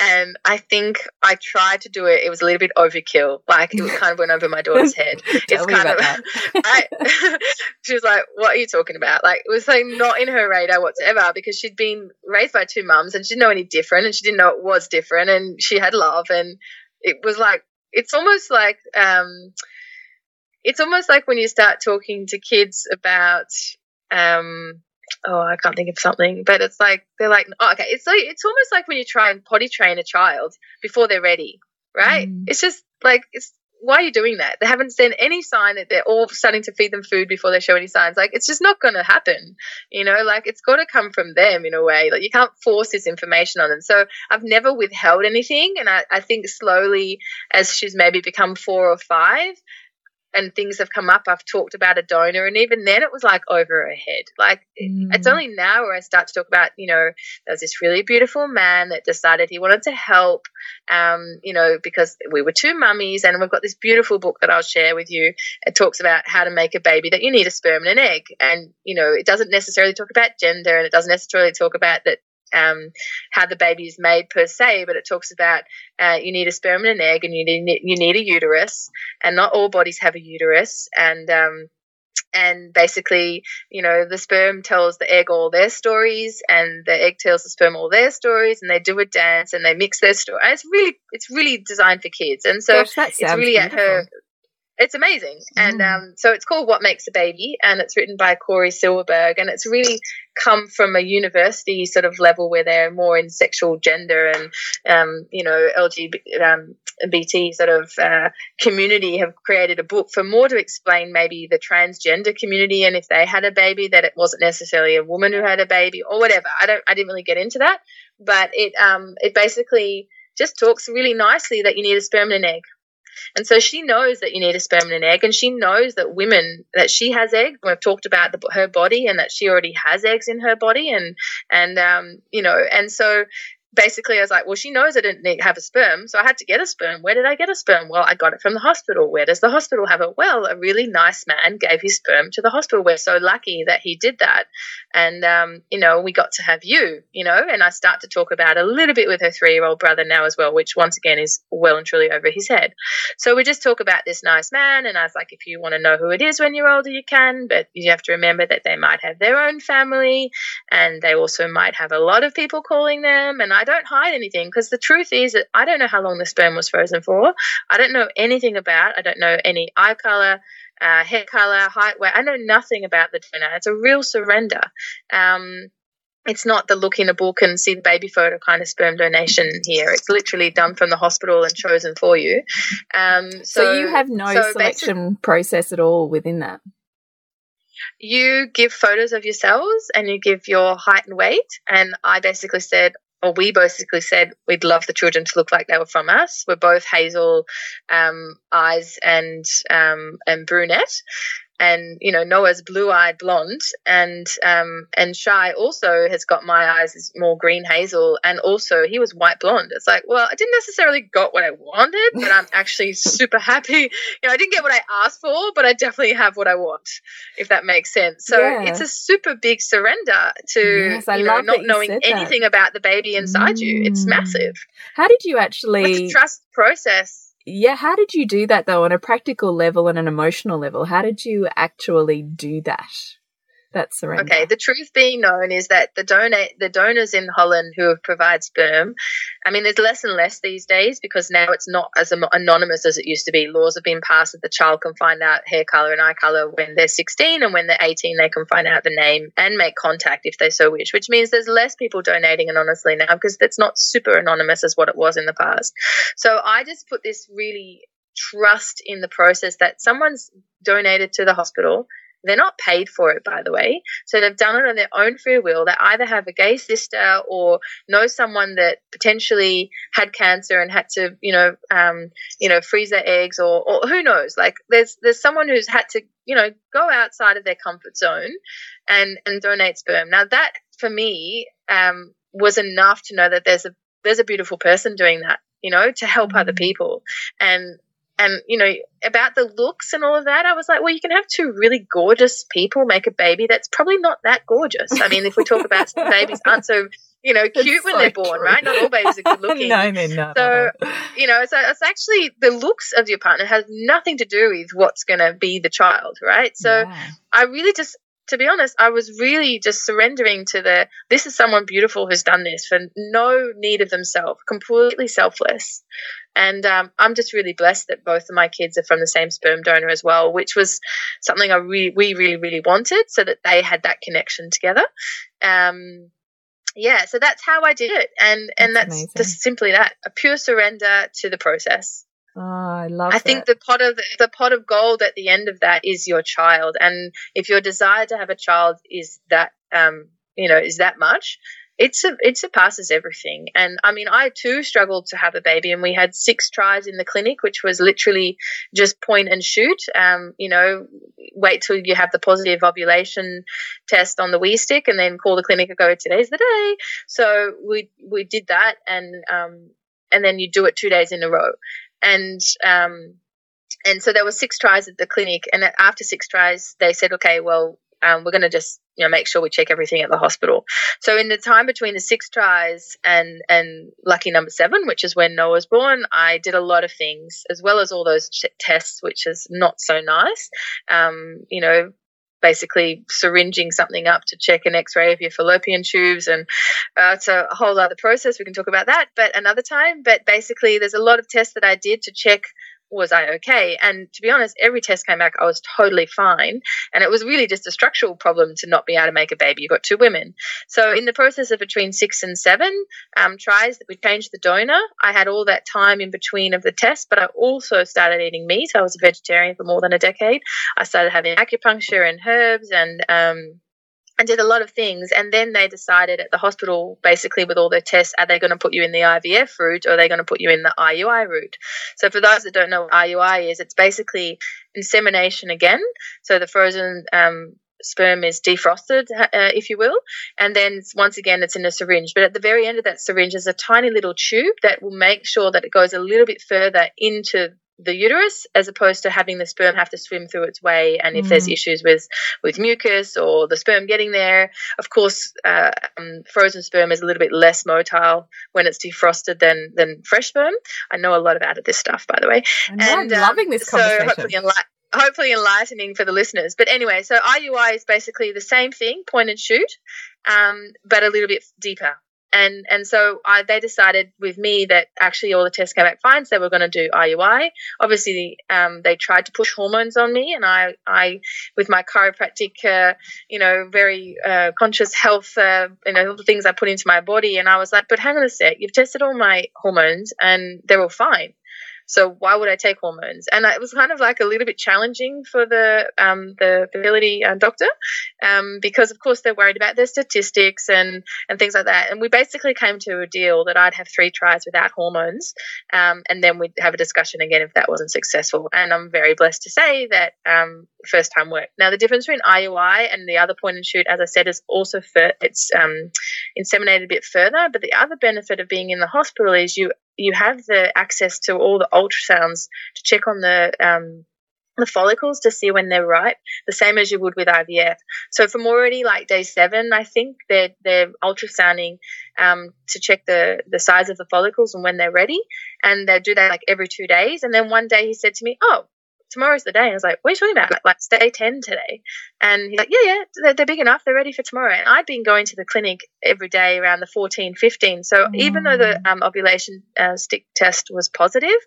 And I think I tried to do it. It was a little bit overkill. Like it kind of went over my daughter's head. it's kind of, I, she was like, "What are you talking about?" Like it was like not in her radar whatsoever because she'd been raised by two mums and she didn't know any different, and she didn't know it was different, and she had love, and it was like it's almost like um, it's almost like when you start talking to kids about um oh, I can't think of something, but it's like they're like, oh, okay, it's like it's almost like when you try and potty train a child before they're ready, right? Mm. It's just like it's why are you doing that? They haven't sent any sign that they're all starting to feed them food before they show any signs. Like it's just not going to happen, you know. Like it's got to come from them in a way. Like you can't force this information on them. So I've never withheld anything, and I, I think slowly as she's maybe become four or five, and things have come up, I've talked about a donor, and even then it was like over her head. Like mm. it's only now where I start to talk about, you know, there's this really beautiful man that decided he wanted to help, um, you know, because we were two mummies, and we've got this beautiful book that I'll share with you. It talks about how to make a baby that you need a sperm and an egg, and you know, it doesn't necessarily talk about gender, and it doesn't necessarily talk about that um, how the baby is made per se, but it talks about uh, you need a sperm and an egg, and you need you need a uterus, and not all bodies have a uterus, and um, and basically, you know, the sperm tells the egg all their stories, and the egg tells the sperm all their stories, and they do a dance and they mix their story. And it's really it's really designed for kids, and so Gosh, it's really at her it's amazing. And um, so it's called What Makes a Baby, and it's written by Cory Silverberg, and it's really come from a university sort of level where they're more in sexual gender and um, you know LGBT um, sort of uh, community have created a book for more to explain maybe the transgender community and if they had a baby that it wasn't necessarily a woman who had a baby or whatever. I don't I didn't really get into that, but it um it basically just talks really nicely that you need a sperm and an egg and so she knows that you need a sperm and an egg, and she knows that women that she has eggs. We've talked about the, her body and that she already has eggs in her body, and and um, you know, and so basically I was like, well, she knows I didn't need, have a sperm, so I had to get a sperm. Where did I get a sperm? Well, I got it from the hospital. Where does the hospital have it? Well, a really nice man gave his sperm to the hospital. We're so lucky that he did that. And, um, you know, we got to have you, you know, and I start to talk about a little bit with her three year old brother now as well, which once again is well and truly over his head. So we just talk about this nice man. And I was like, if you want to know who it is when you're older, you can, but you have to remember that they might have their own family and they also might have a lot of people calling them. And I don't hide anything because the truth is that I don't know how long the sperm was frozen for. I don't know anything about. I don't know any eye color, uh, hair color, height, weight. I know nothing about the donor. It's a real surrender. Um, it's not the look in a book and see the baby photo kind of sperm donation here. It's literally done from the hospital and chosen for you. Um, so, so, you have no so selection process at all within that you give photos of yourselves and you give your height and weight. And I basically said, or we basically said we'd love the children to look like they were from us. We're both hazel um, eyes and um, and brunette, and you know Noah's blue-eyed blonde, and um, and Shy also has got my eyes is more green hazel, and also he was white blonde. It's like, well, I didn't necessarily got what I wanted, but I'm actually super happy. You know, I didn't get what I asked for, but I definitely have what I want, if that makes sense. So yeah. it's a super big surrender to yes, you know, not knowing anything about the baby inside mm. you. It's mm. massive. How did you actually trust process? Yeah, how did you do that though on a practical level and an emotional level? How did you actually do that? That surrender. Okay, the truth being known is that the donate the donors in Holland who have provide sperm, I mean, there's less and less these days because now it's not as anonymous as it used to be. Laws have been passed that the child can find out hair color and eye color when they're 16, and when they're 18, they can find out the name and make contact if they so wish. Which means there's less people donating anonymously now because it's not super anonymous as what it was in the past. So I just put this really trust in the process that someone's donated to the hospital they're not paid for it, by the way. So they've done it on their own free will. They either have a gay sister or know someone that potentially had cancer and had to, you know, um, you know, freeze their eggs, or, or who knows. Like there's there's someone who's had to, you know, go outside of their comfort zone and and donate sperm. Now that for me um, was enough to know that there's a there's a beautiful person doing that you know, to help other mm. people. And and you know about the looks and all of that i was like well you can have two really gorgeous people make a baby that's probably not that gorgeous i mean if we talk about babies aren't so you know cute when they're born true. right not all babies are good looking no, they're not. so you know so it's actually the looks of your partner has nothing to do with what's going to be the child right so yeah. i really just to be honest, I was really just surrendering to the this is someone beautiful who's done this for no need of themselves, completely selfless. And um, I'm just really blessed that both of my kids are from the same sperm donor as well, which was something I we really, really wanted, so that they had that connection together. Um, yeah, so that's how I did it, and and that's, that's just simply that a pure surrender to the process. Oh, I love. I think the pot of the pot of gold at the end of that is your child, and if your desire to have a child is that, um, you know, is that much, it it surpasses everything. And I mean, I too struggled to have a baby, and we had six tries in the clinic, which was literally just point and shoot. Um, you know, wait till you have the positive ovulation test on the wee stick, and then call the clinic and go, "Today's the day." So we we did that, and um, and then you do it two days in a row, and um, and so there were six tries at the clinic, and after six tries, they said, "Okay, well." Um, we're going to just you know make sure we check everything at the hospital. So in the time between the six tries and and lucky number seven, which is when Noah was born, I did a lot of things as well as all those tests, which is not so nice. Um, you know, basically syringing something up to check an x-ray of your fallopian tubes and uh, it's a whole other process. We can talk about that but another time. But basically there's a lot of tests that i did to check was I okay? And to be honest, every test came back, I was totally fine. And it was really just a structural problem to not be able to make a baby. You've got two women. So, in the process of between six and seven um, tries, that we changed the donor. I had all that time in between of the test, but I also started eating meat. I was a vegetarian for more than a decade. I started having acupuncture and herbs and, um, and did a lot of things. And then they decided at the hospital, basically with all their tests, are they going to put you in the IVF route or are they going to put you in the IUI route? So for those that don't know what IUI is, it's basically insemination again. So the frozen um, sperm is defrosted, uh, if you will, and then once again it's in a syringe. But at the very end of that syringe is a tiny little tube that will make sure that it goes a little bit further into the uterus as opposed to having the sperm have to swim through its way. And if mm. there's issues with with mucus or the sperm getting there of course uh, um, frozen sperm is a little bit less motile when it's defrosted than than fresh sperm. I know a lot about this stuff by the way. I'm and um, loving this conversation. so hopefully, enli- hopefully enlightening for the listeners. But anyway so iui is basically the same thing point and shoot um, but a little bit deeper and and so I, they decided with me that actually all the tests came back fine, so they were going to do IUI. Obviously, um, they tried to push hormones on me, and I, I with my chiropractic, uh, you know, very uh, conscious health, uh, you know, all the things I put into my body, and I was like, but hang on a sec, you've tested all my hormones, and they're all fine. So why would I take hormones? And it was kind of like a little bit challenging for the um, the fertility uh, doctor um, because, of course, they're worried about their statistics and and things like that. And we basically came to a deal that I'd have three tries without hormones, um, and then we'd have a discussion again if that wasn't successful. And I'm very blessed to say that um, first time work. Now, the difference between IUI and the other point and shoot, as I said, is also for, it's um, inseminated a bit further. But the other benefit of being in the hospital is you you have the access to all the ultrasounds to check on the um, the follicles to see when they're ripe, the same as you would with IVF. So from already like day seven, I think they're they're ultrasounding um, to check the the size of the follicles and when they're ready, and they do that like every two days. And then one day he said to me, "Oh, tomorrow's the day. And I was like, what are you talking about? Like, like day 10 today. And he's like, yeah, yeah, they're, they're, big enough. They're ready for tomorrow. And I'd been going to the clinic every day around the 14, 15. So mm. even though the mm. um, ovulation uh, stick test was positive,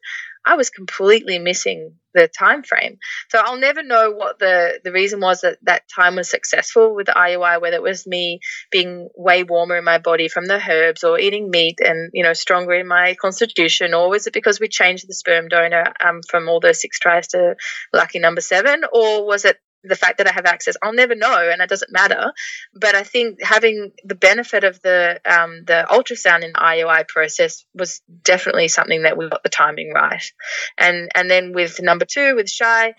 I was completely missing the time frame. So I'll never know what the the reason was that that time was successful with the IUI, whether it was me being way warmer in my body from the herbs or eating meat and you know stronger in my constitution, or was it because we changed the sperm donor um, from all those six tries to lucky number seven, or was it the fact that I have access, I'll never know, and it doesn't matter. But I think having the benefit of the um, the ultrasound in the IUI process was definitely something that we got the timing right. And and then with number two with Shy,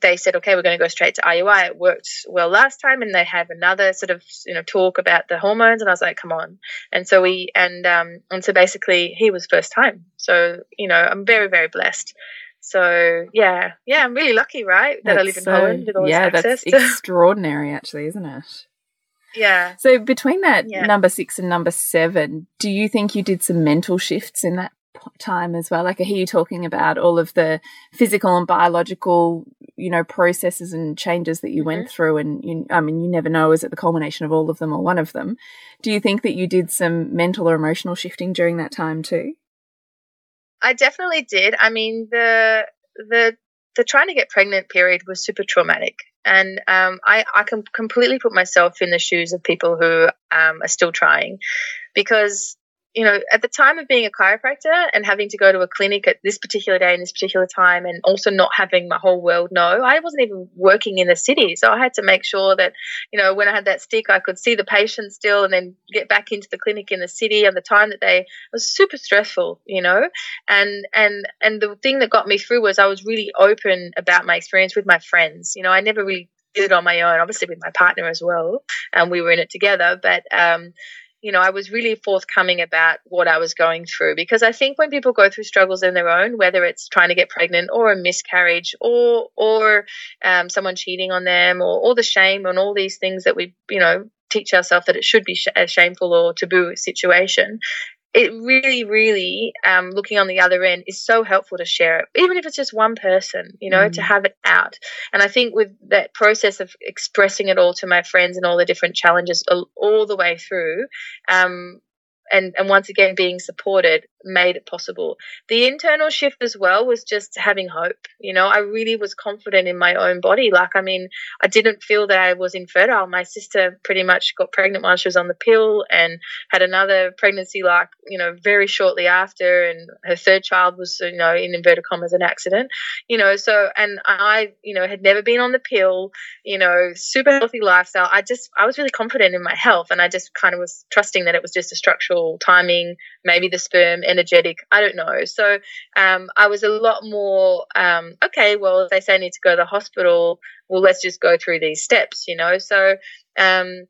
they said, okay, we're going to go straight to IUI. It worked well last time, and they have another sort of you know talk about the hormones, and I was like, come on. And so we and um and so basically he was first time. So you know I'm very very blessed. So yeah, yeah, I'm really lucky, right, that that's I live in so, Holland with all yeah, this access. that's extraordinary, actually, isn't it? Yeah. So between that yeah. number six and number seven, do you think you did some mental shifts in that time as well? Like I hear you talking about all of the physical and biological, you know, processes and changes that you mm -hmm. went mm-hmm. through, and you, I mean, you never know is it the culmination of all of them or one of them? Do you think that you did some mental or emotional shifting during that time too? I definitely did. I mean, the the the trying to get pregnant period was super traumatic, and um, I I can completely put myself in the shoes of people who um, are still trying, because you know, at the time of being a chiropractor and having to go to a clinic at this particular day and this particular time, and also not having my whole world know, I wasn't even working in the city. So I had to make sure that, you know, when I had that stick, I could see the patient still and then get back into the clinic in the city and the time that they was super stressful, you know. And and and the thing that got me through was I was really open about my experience with my friends. You know, I never really did it on my own, obviously with my partner as well, and we were in it together. But um, you know, I was really forthcoming about what I was going through because I think when people go through struggles in their own, whether it's trying to get pregnant or a miscarriage or or um, someone cheating on them or all the shame and all these things that we, you know, teach ourselves that it should be sh- a shameful or taboo situation it really, really, um, looking on the other end is so helpful to share it, even if it's just one person, you know, mm. to have it out. And I think with that process of expressing it all to my friends and all the different challenges all, all the way through, um, and and once again being supported made it possible. The internal shift as well was just having hope you know? I really was confident in my own body. Like i mean i didn't feel that i was infertile. My sister pretty much got pregnant while she was on the pill and had another pregnancy like you know very shortly after and her third child was you know in inverted commas an accident you know? So and i you know had never been on the pill you know super healthy lifestyle. I just i was really confident in my health and i just kind of was trusting that it was just a structural timing maybe the sperm energetic i don't know so um, i was a lot more um, okay well if they say i need to go to the hospital well let's just go through these steps you know so um,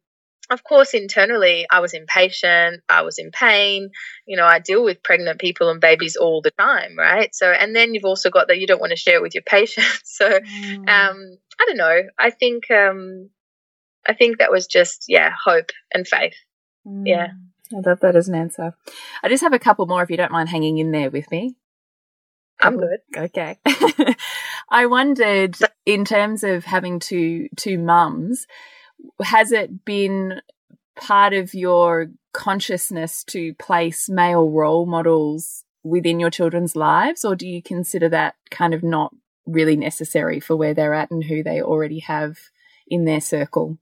of course, internally, I was impatient. I was in pain. You know, I deal with pregnant people and babies all the time, right? So, and then you've also got that you don't want to share it with your patients. So, mm. um, I don't know. I think, um, I think that was just, yeah, hope and faith. Mm. Yeah. I love that as an answer. I just have a couple more if you don't mind hanging in there with me. I'm good. Okay. I wondered in terms of having two two mums, has it been part of your consciousness to place male role models within your children's lives or do you consider that kind of not really necessary for where they're at and who they already have in their circle?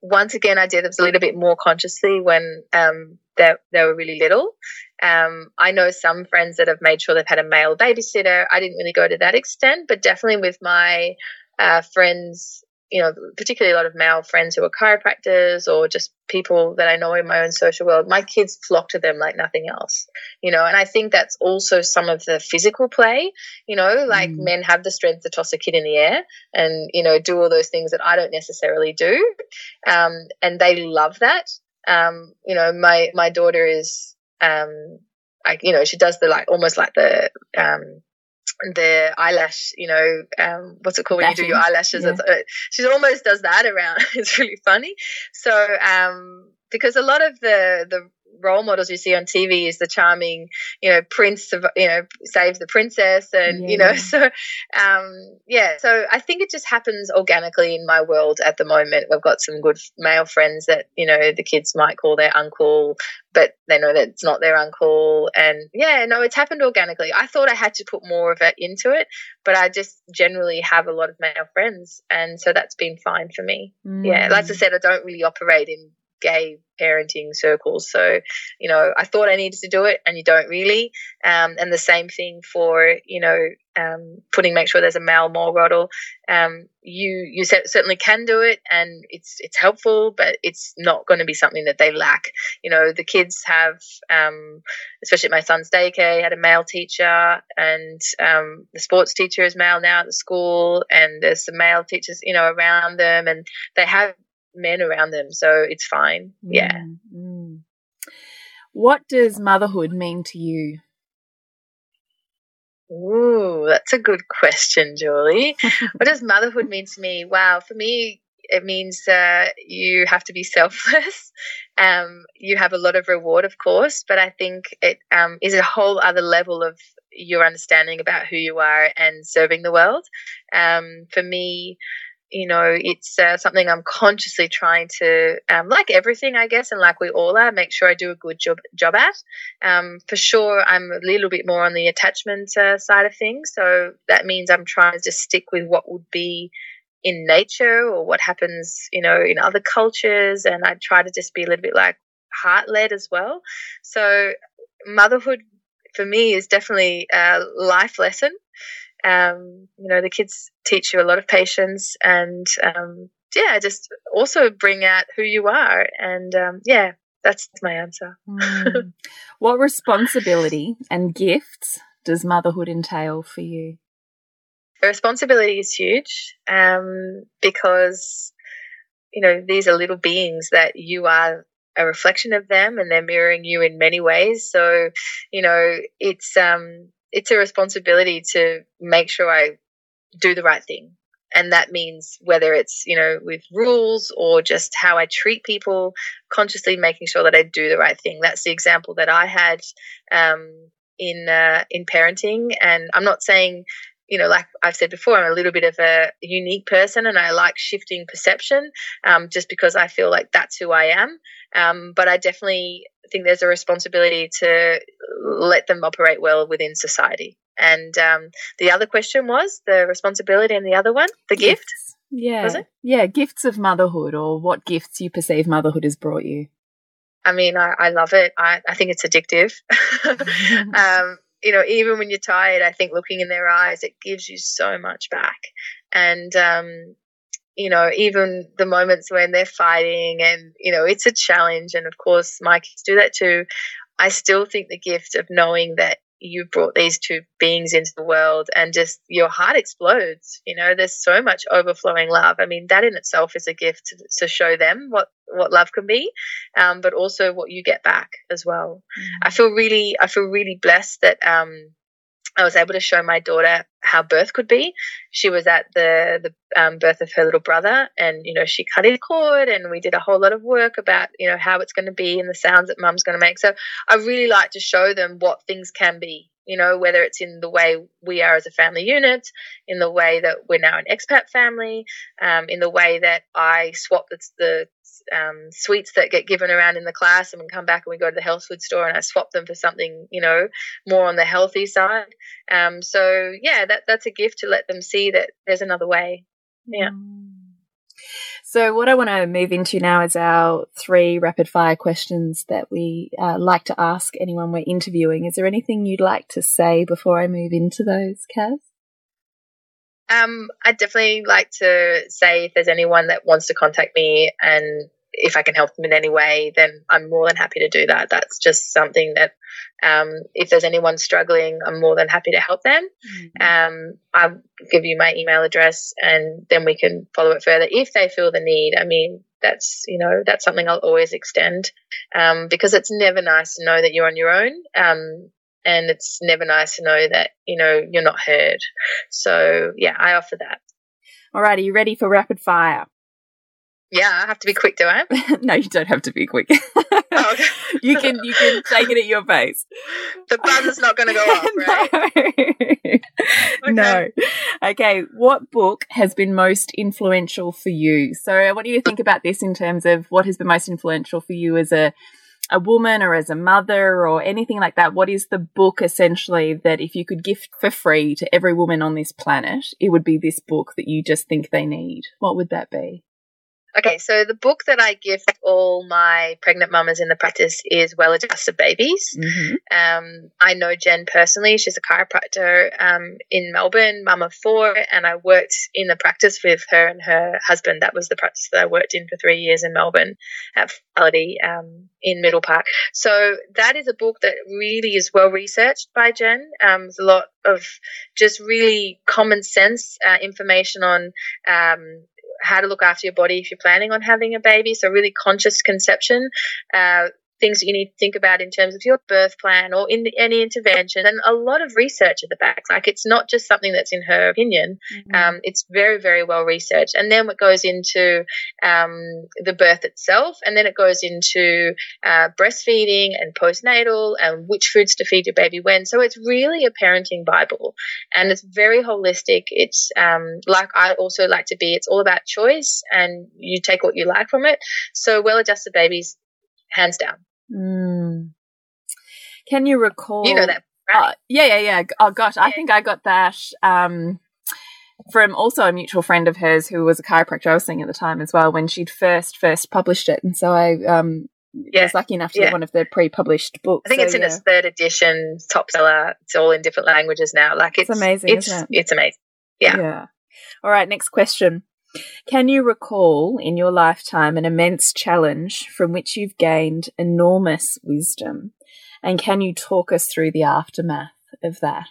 Once again, I did it a little bit more consciously when um, they, they were really little. Um, I know some friends that have made sure they've had a male babysitter. I didn't really go to that extent, but definitely with my uh, friends you know, particularly a lot of male friends who are chiropractors or just people that I know in my own social world, my kids flock to them like nothing else, you know, and I think that's also some of the physical play, you know, like mm. men have the strength to toss a kid in the air and, you know, do all those things that I don't necessarily do. Um, and they love that. Um, you know, my, my daughter is, um, like, you know, she does the like, almost like the, um, the eyelash, you know, um, what's it called when you do your eyelashes? Yeah. Uh, she almost does that around. it's really funny. So, um, because a lot of the the role models you see on TV is the charming, you know, prince of, you know, saves the princess and, yeah. you know, so, um, yeah, so I think it just happens organically in my world at the moment. We've got some good male friends that, you know, the kids might call their uncle, but they know that it's not their uncle. And yeah, no, it's happened organically. I thought I had to put more of it into it, but I just generally have a lot of male friends. And so that's been fine for me. Mm. Yeah. Like I said, I don't really operate in gay parenting circles. So, you know, I thought I needed to do it and you don't really. Um, and the same thing for, you know, um, putting make sure there's a male mole model. Um, you you certainly can do it and it's it's helpful, but it's not going to be something that they lack. You know, the kids have, um, especially my son's daycare, had a male teacher and um, the sports teacher is male now at the school and there's some male teachers, you know, around them and they have men around them, so it's fine. Mm, yeah. Mm. What does motherhood mean to you? Ooh, that's a good question, Julie. what does motherhood mean to me? Wow, for me, it means uh, you have to be selfless. Um, you have a lot of reward, of course, but I think it um, is a whole other level of your understanding about who you are and serving the world. Um, for me, you know, it's uh, something I'm consciously trying to, um, like everything, I guess, and like we all are, make sure I do a good job job at. Um, for sure, I'm a little bit more on the attachment uh, side of things, so that means I'm trying to just stick with what would be in nature or what happens, you know, in other cultures, and I try to just be a little bit like heart led as well. So motherhood for me is definitely a life lesson. Um, you know, the kids teach you a lot of patience and, um, yeah, just also bring out who you are. And um, yeah, that's my answer. mm. What responsibility and gifts does motherhood entail for you? The responsibility is huge um, because, you know, these are little beings that you are a reflection of them and they're mirroring you in many ways. So, you know, it's um it's a responsibility to make sure I do the right thing. And that means whether it's, you know, with rules or just how I treat people, consciously making sure that I do the right thing. That's the example that I had um, in uh, in parenting. And I'm not saying you know, like I've said before, I'm a little bit of a unique person and I like shifting perception um, just because I feel like that's who I am. Um, but I definitely think there's a responsibility to let them operate well within society. And um, the other question was the responsibility and the other one, the gift. Yeah. Yeah, gifts of motherhood or what gifts you perceive motherhood has brought you. I mean, I, I love it. I, I think it's addictive. um, you know, even when you're tired, I think looking in their eyes, it gives you so much back. And, um, you know, even the moments when they're fighting and, you know, it's a challenge. And of course, my kids do that too. I still think the gift of knowing that you brought these two beings into the world and just your heart explodes you know there's so much overflowing love i mean that in itself is a gift to, to show them what what love can be um, but also what you get back as well mm. i feel really i feel really blessed that um, I was able to show my daughter how birth could be. She was at the the um, birth of her little brother, and you know she cut his cord, and we did a whole lot of work about you know how it's going to be and the sounds that mum's going to make. So I really like to show them what things can be. You know, whether it's in the way we are as a family unit, in the way that we're now an expat family, um, in the way that I swap the, the um, sweets that get given around in the class, and we come back and we go to the health food store and I swap them for something, you know, more on the healthy side. Um, so yeah, that that's a gift to let them see that there's another way. Yeah. So, what I want to move into now is our three rapid fire questions that we uh, like to ask anyone we're interviewing. Is there anything you'd like to say before I move into those, Kaz? Um, I'd definitely like to say if there's anyone that wants to contact me and if I can help them in any way, then I'm more than happy to do that. That's just something that, um, if there's anyone struggling, I'm more than happy to help them. Mm-hmm. Um, I'll give you my email address and then we can follow it further if they feel the need. I mean, that's, you know, that's something I'll always extend, um, because it's never nice to know that you're on your own. Um, and it's never nice to know that, you know, you're not heard. So yeah, I offer that. All right. Are you ready for rapid fire? Yeah, I have to be quick, do I? no, you don't have to be quick. oh, you can you can take it at your pace. The button's not going to go off, right? no. okay. no. Okay. What book has been most influential for you? So, what do you think about this in terms of what has been most influential for you as a a woman or as a mother or anything like that? What is the book essentially that if you could gift for free to every woman on this planet, it would be this book that you just think they need? What would that be? Okay, so the book that I gift all my pregnant mamas in the practice is Well Adjusted Babies. Mm-hmm. Um, I know Jen personally. She's a chiropractor um, in Melbourne, mum of four, and I worked in the practice with her and her husband. That was the practice that I worked in for three years in Melbourne at Fidelity um, in Middle Park. So that is a book that really is well researched by Jen. Um, there's a lot of just really common sense uh, information on um, how to look after your body if you're planning on having a baby. So really conscious conception, uh, things that you need to think about in terms of your birth plan or in the, any intervention. And a lot of research at the back like it's not just something that's in her opinion. Mm-hmm. um, it's very very well researched. And then it goes into um, the birth itself. And then it goes into uh, breastfeeding and postnatal and which foods to feed your baby when. So it's really a parenting bible. And it's very holistic. It's um, like i also like to be it's all about choice and you take what you like from it. So well adjusted babies hands down Mm. Can you recall? You know that, right? Uh, yeah, yeah, yeah. Oh gosh, yeah. I think I got that um, from also a mutual friend of hers who was a chiropractor. I was seeing at the time as well when she'd first first published it, and so I um, yeah. was lucky enough to yeah. get one of the pre-published books. I think so, it's in its third edition, top seller. It's all in different languages now. Like it's, it's amazing. It's it? it's amazing. Yeah. Yeah. All right. Next question. Can you recall in your lifetime an immense challenge from which you've gained enormous wisdom? And can you talk us through the aftermath of that?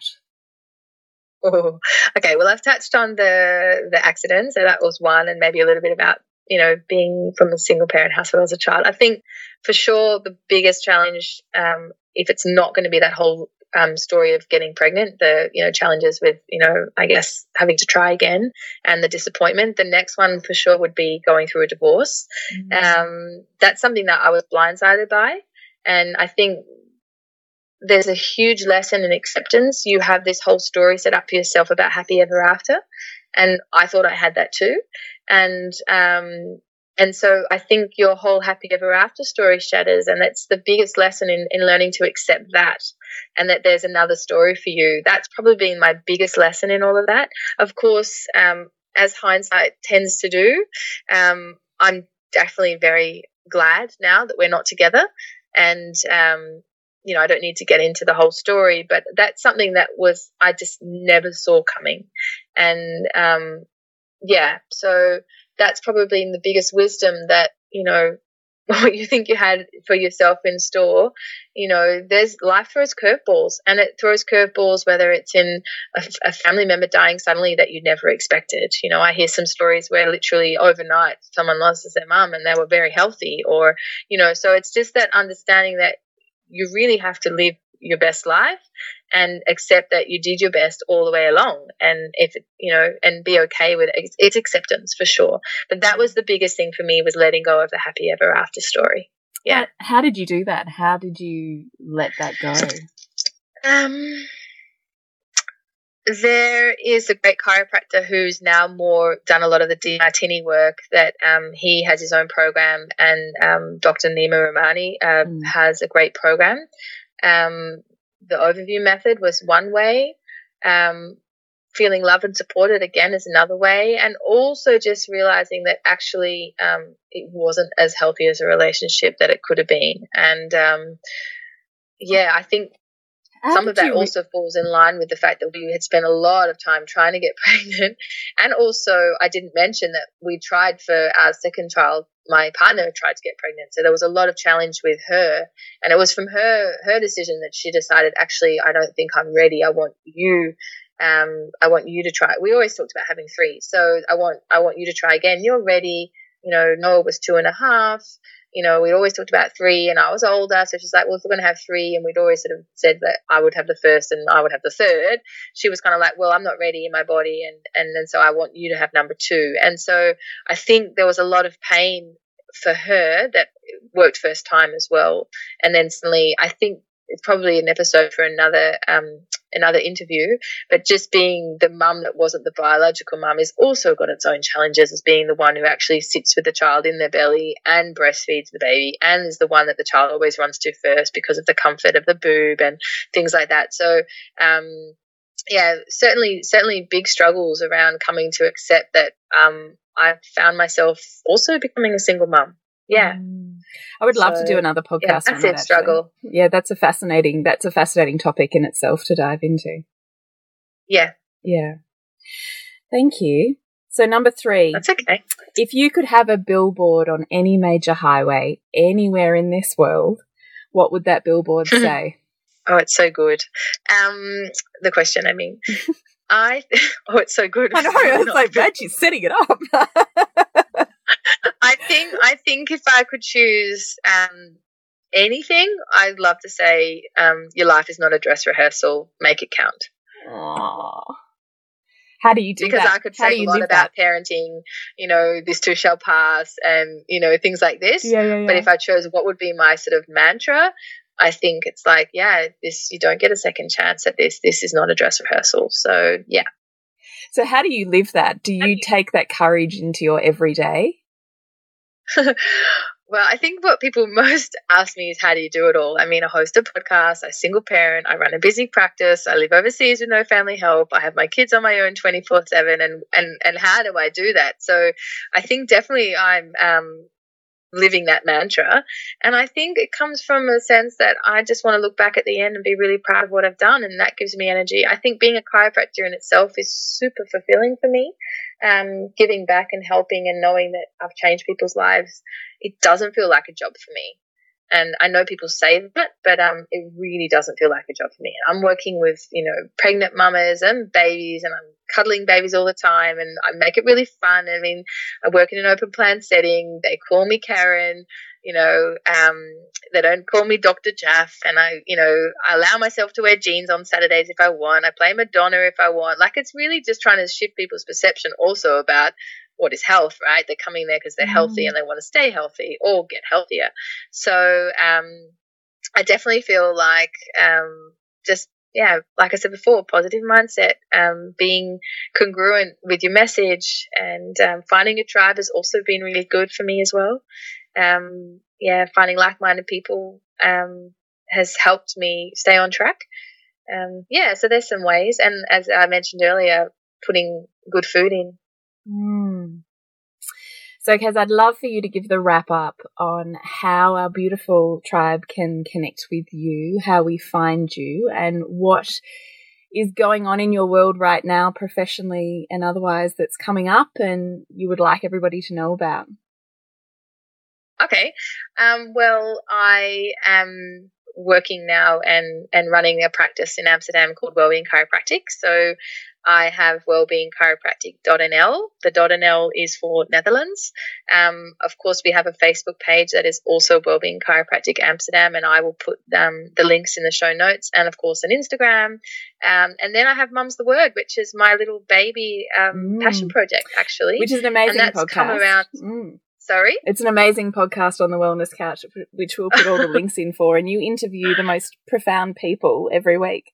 Oh, okay. Well, I've touched on the the accident, so that was one, and maybe a little bit about you know being from a single parent household as a child. I think for sure the biggest challenge, um, if it's not going to be that whole um, story of getting pregnant, the you know challenges with you know I guess having to try again and the disappointment. The next one for sure would be going through a divorce. Mm-hmm. Um, that's something that I was blindsided by, and I think there's a huge lesson in acceptance. You have this whole story set up for yourself about happy ever after, and I thought I had that too, and um, and so I think your whole happy ever after story shatters, and that's the biggest lesson in, in learning to accept that, and that there's another story for you. That's probably been my biggest lesson in all of that. Of course, um, as hindsight tends to do, um, I'm definitely very glad now that we're not together, and um, you know I don't need to get into the whole story, but that's something that was I just never saw coming, and um, yeah, so that's probably the biggest wisdom that you know what you think you had for yourself in store. You know, there's life throws curveballs, and it throws curveballs whether it's in a, a, family member dying suddenly that you never expected. You know, I hear some stories where literally overnight someone loses their mum and they were very healthy, or you know, so it's just that understanding that you really have to live your best life and accept that you did your best all the way along and if you know and be okay with it it's acceptance for sure but that was the biggest thing for me was letting go of the happy ever after story yeah how, how did you do that how did you let that go um there is a great chiropractor who's now more done a lot of the Demartini work. That um, he has his own program, and um, Dr. Nima Rahmani uh, mm. has a great program. Um, the overview method was one way. Um, feeling loved and supported again is another way. And also just realizing that actually um, it wasn't as healthy as a relationship that it could have been. And um, yeah, I think some of that also falls in line with the fact that we had spent a lot of time trying to get pregnant. And also, I didn't mention that we tried for our second child my partner tried to get pregnant. So there was a lot of challenge with her. And it was from her her decision that she decided, actually, I don't think I'm ready. I want you um, I want you to try. We always talked about having three. So I want I want you to try again. You're ready. You know, Noah was two and a half. You know, we'd always talked about three and I was older. So she's like, well, if we're going to have three and we'd always sort of said that I would have the first and I would have the third, she was kind of like, well, I'm not ready in my body. And, and then so I want you to have number two. And so I think there was a lot of pain for her that worked first time as well. And then suddenly, I think it's probably an episode for another um, another interview. But just being the mum that wasn't the biological mum is also got its own challenges as being the one who actually sits with the child in their belly and breastfeeds the baby and is the one that the child always runs to first because of the comfort of the boob and things like that. So um, yeah, certainly certainly big struggles around coming to accept that um, I found myself also becoming a single mum. Yeah. Mm. I would love so, to do another podcast yeah, that's on that. struggle. Yeah, that's a fascinating that's a fascinating topic in itself to dive into. Yeah. Yeah. Thank you. So number three. That's okay. If you could have a billboard on any major highway anywhere in this world, what would that billboard say? oh, it's so good. Um, the question, I mean. I oh, it's so good. I know. I was like, glad she's setting it up. I think I think if I could choose um, anything, I'd love to say um, your life is not a dress rehearsal. Make it count. Aww. How do you do that? because that? I could say a lot about that? parenting, you know, this too shall pass and, you know, things like this. Yeah, yeah, yeah. But if I chose what would be my sort of mantra, I think it's like, yeah, this you don't get a second chance at this. This is not a dress rehearsal. So yeah. So how do you live that? Do you take that courage into your everyday? Well, I think what people most ask me is how do you do it all? I mean, I host a podcast, I'm single parent, I run a busy practice, I live overseas with no family help, I have my kids on my own 24/7 and and and how do I do that? So, I think definitely I'm um living that mantra. And I think it comes from a sense that I just want to look back at the end and be really proud of what I've done. And that gives me energy. I think being a chiropractor in itself is super fulfilling for me. Um, giving back and helping and knowing that I've changed people's lives, it doesn't feel like a job for me. And I know people say that, but um, it really doesn't feel like a job for me. I'm working with, you know, pregnant mamas and babies, and I'm cuddling babies all the time, and I make it really fun. I mean, I work in an open plan setting. They call me Karen. You know, um, they don't call me Dr. Jaffe, and I, you know, I allow myself to wear jeans on Saturdays if I want. I play Madonna if I want. Like it's really just trying to shift people's perception also about what is health, right? They're coming there because they're mm. healthy and they want to stay healthy or get healthier. So, um, I definitely feel like um, just yeah, like I said before, positive mindset, um, being congruent with your message, and um, finding a tribe has also been really good for me as well. Um, yeah, finding like-minded people um, has helped me stay on track. Um, yeah, so there's some ways, and as I mentioned earlier, putting good food in. Mm. So, Kaz, I'd love for you to give the wrap up on how our beautiful tribe can connect with you, how we find you, and what is going on in your world right now, professionally and otherwise, that's coming up and you would like everybody to know about. Okay. Um, well, I am working now and, and running a practice in Amsterdam called Wellbeing Chiropractic. So I have wellbeingchiropractic.nl. The .nl is for Netherlands. Um, of course, we have a Facebook page that is also Wellbeing Chiropractic Amsterdam, and I will put um, the links in the show notes, and of course, an Instagram. Um, and then I have Mum's the Word, which is my little baby um, mm. passion project, actually, which is an amazing and that's podcast. Come around. Mm. Sorry? It's an amazing podcast on the Wellness Couch, which we'll put all the links in for. And you interview the most profound people every week.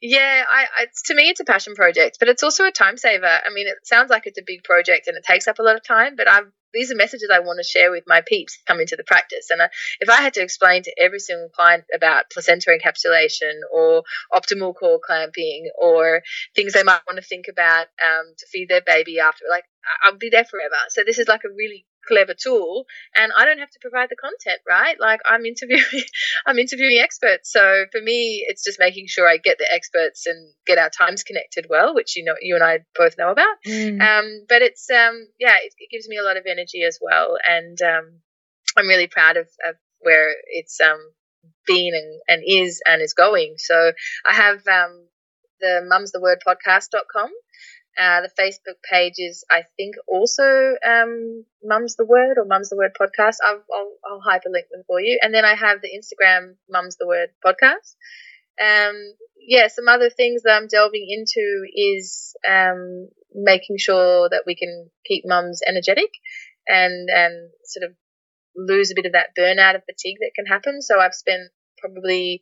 Yeah, I, to me, it's a passion project, but it's also a time saver. I mean, it sounds like it's a big project and it takes up a lot of time, but I've these are messages I want to share with my peeps coming to the practice. And I, if I had to explain to every single client about placenta encapsulation or optimal cord clamping or things they might want to think about um, to feed their baby after, like I'll be there forever. So this is like a really clever tool and I don't have to provide the content, right? Like I'm interviewing I'm interviewing experts. So for me it's just making sure I get the experts and get our times connected well, which you know you and I both know about. Mm. Um, but it's um, yeah, it, it, gives me a lot of energy as well and um, I'm really proud of, of where it's um, been and, and is and is going. So I have um, the mums the word podcast.com uh, the Facebook page is, I think, also um, Mum's the Word or Mum's the Word podcast. I'll, I'll, I'll hyperlink them for you. And then I have the Instagram Mum's the Word podcast. Um, yeah, some other things that I'm delving into is um, making sure that we can keep mums energetic and and sort of lose a bit of that burnout and fatigue that can happen. So I've spent probably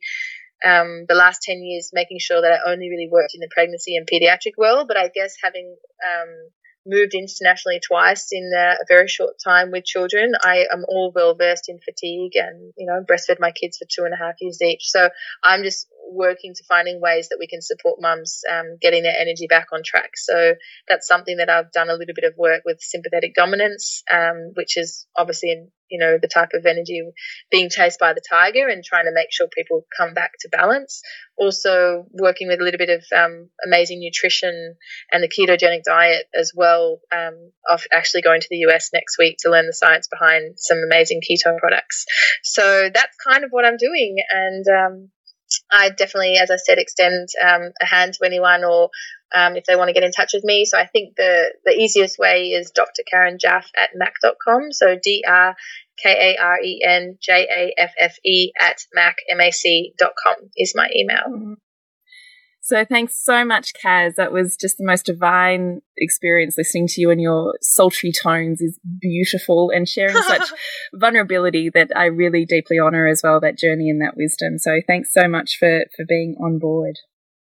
um, the last 10 years making sure that I only really worked in the pregnancy and pediatric world. But I guess having um, moved internationally twice in a, very short time with children, I am all well versed in fatigue and, you know, breastfed my kids for two and a half years each. So I'm just working to finding ways that we can support mums um, getting their energy back on track. So that's something that I've done a little bit of work with sympathetic dominance, um, which is obviously in you know, the type of energy being chased by the tiger and trying to make sure people come back to balance. Also, working with a little bit of um, amazing nutrition and the ketogenic diet as well. Um, of actually going to the US next week to learn the science behind some amazing keto products. So that's kind of what I'm doing. And um, I definitely, as I said, extend um, a hand to anyone or um, if they want to get in touch with me. So I think the, the easiest way is Dr. Karen Jaffe at mac.com. So D R K A R E N J A F F E at mac, M-A-C.com is my email. So thanks so much, Kaz. That was just the most divine experience listening to you and your sultry tones is beautiful and sharing such vulnerability that I really deeply honor as well, that journey and that wisdom. So thanks so much for, for being on board.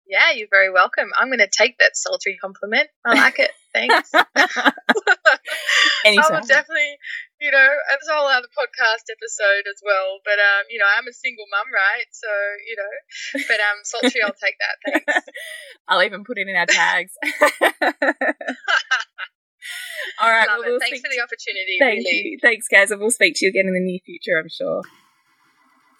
Yeah, you're very welcome. I'm going to take that sultry compliment. I like it. Thanks. Anytime. I will definitely, you know, it's a whole other podcast episode as well. But um, you know, I'm a single mum, right? So you know, but um, sultry, I'll take that. Thanks. I'll even put it in our tags. All right. Well, we'll Thanks for the opportunity. Thank really. you. Thanks, guys. And we'll speak to you again in the near future, I'm sure.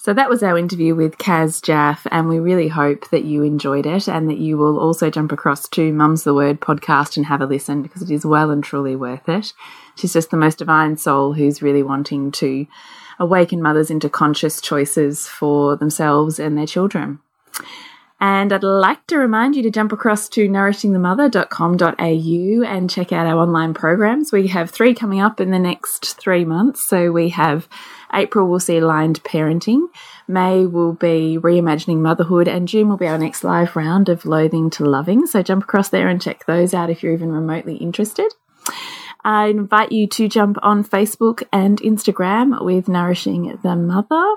So that was our interview with Kaz Jaffe, and we really hope that you enjoyed it and that you will also jump across to Mum's the Word podcast and have a listen because it is well and truly worth it. She's just the most divine soul who's really wanting to awaken mothers into conscious choices for themselves and their children. And I'd like to remind you to jump across to nourishingthemother.com.au and check out our online programs. We have three coming up in the next three months. So we have April we'll see aligned parenting. May will be reimagining motherhood, and June will be our next live round of loathing to loving. So jump across there and check those out if you're even remotely interested. I invite you to jump on Facebook and Instagram with Nourishing the Mother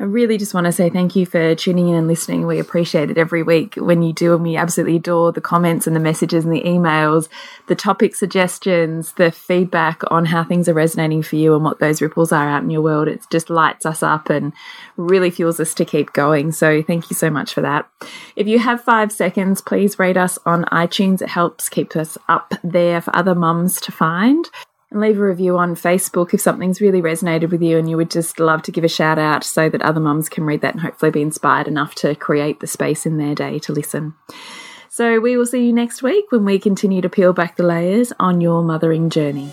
I really just want to say thank you for tuning in and listening. We appreciate it every week when you do, and we absolutely adore the comments and the messages and the emails, the topic suggestions, the feedback on how things are resonating for you and what those ripples are out in your world. It just lights us up and really fuels us to keep going. So thank you so much for that. If you have five seconds, please rate us on iTunes. It helps keep us up there for other mums to find and leave a review on Facebook if something's really resonated with you and you would just love to give a shout out so that other mums can read that and hopefully be inspired enough to create the space in their day to listen. So we will see you next week when we continue to peel back the layers on your mothering journey.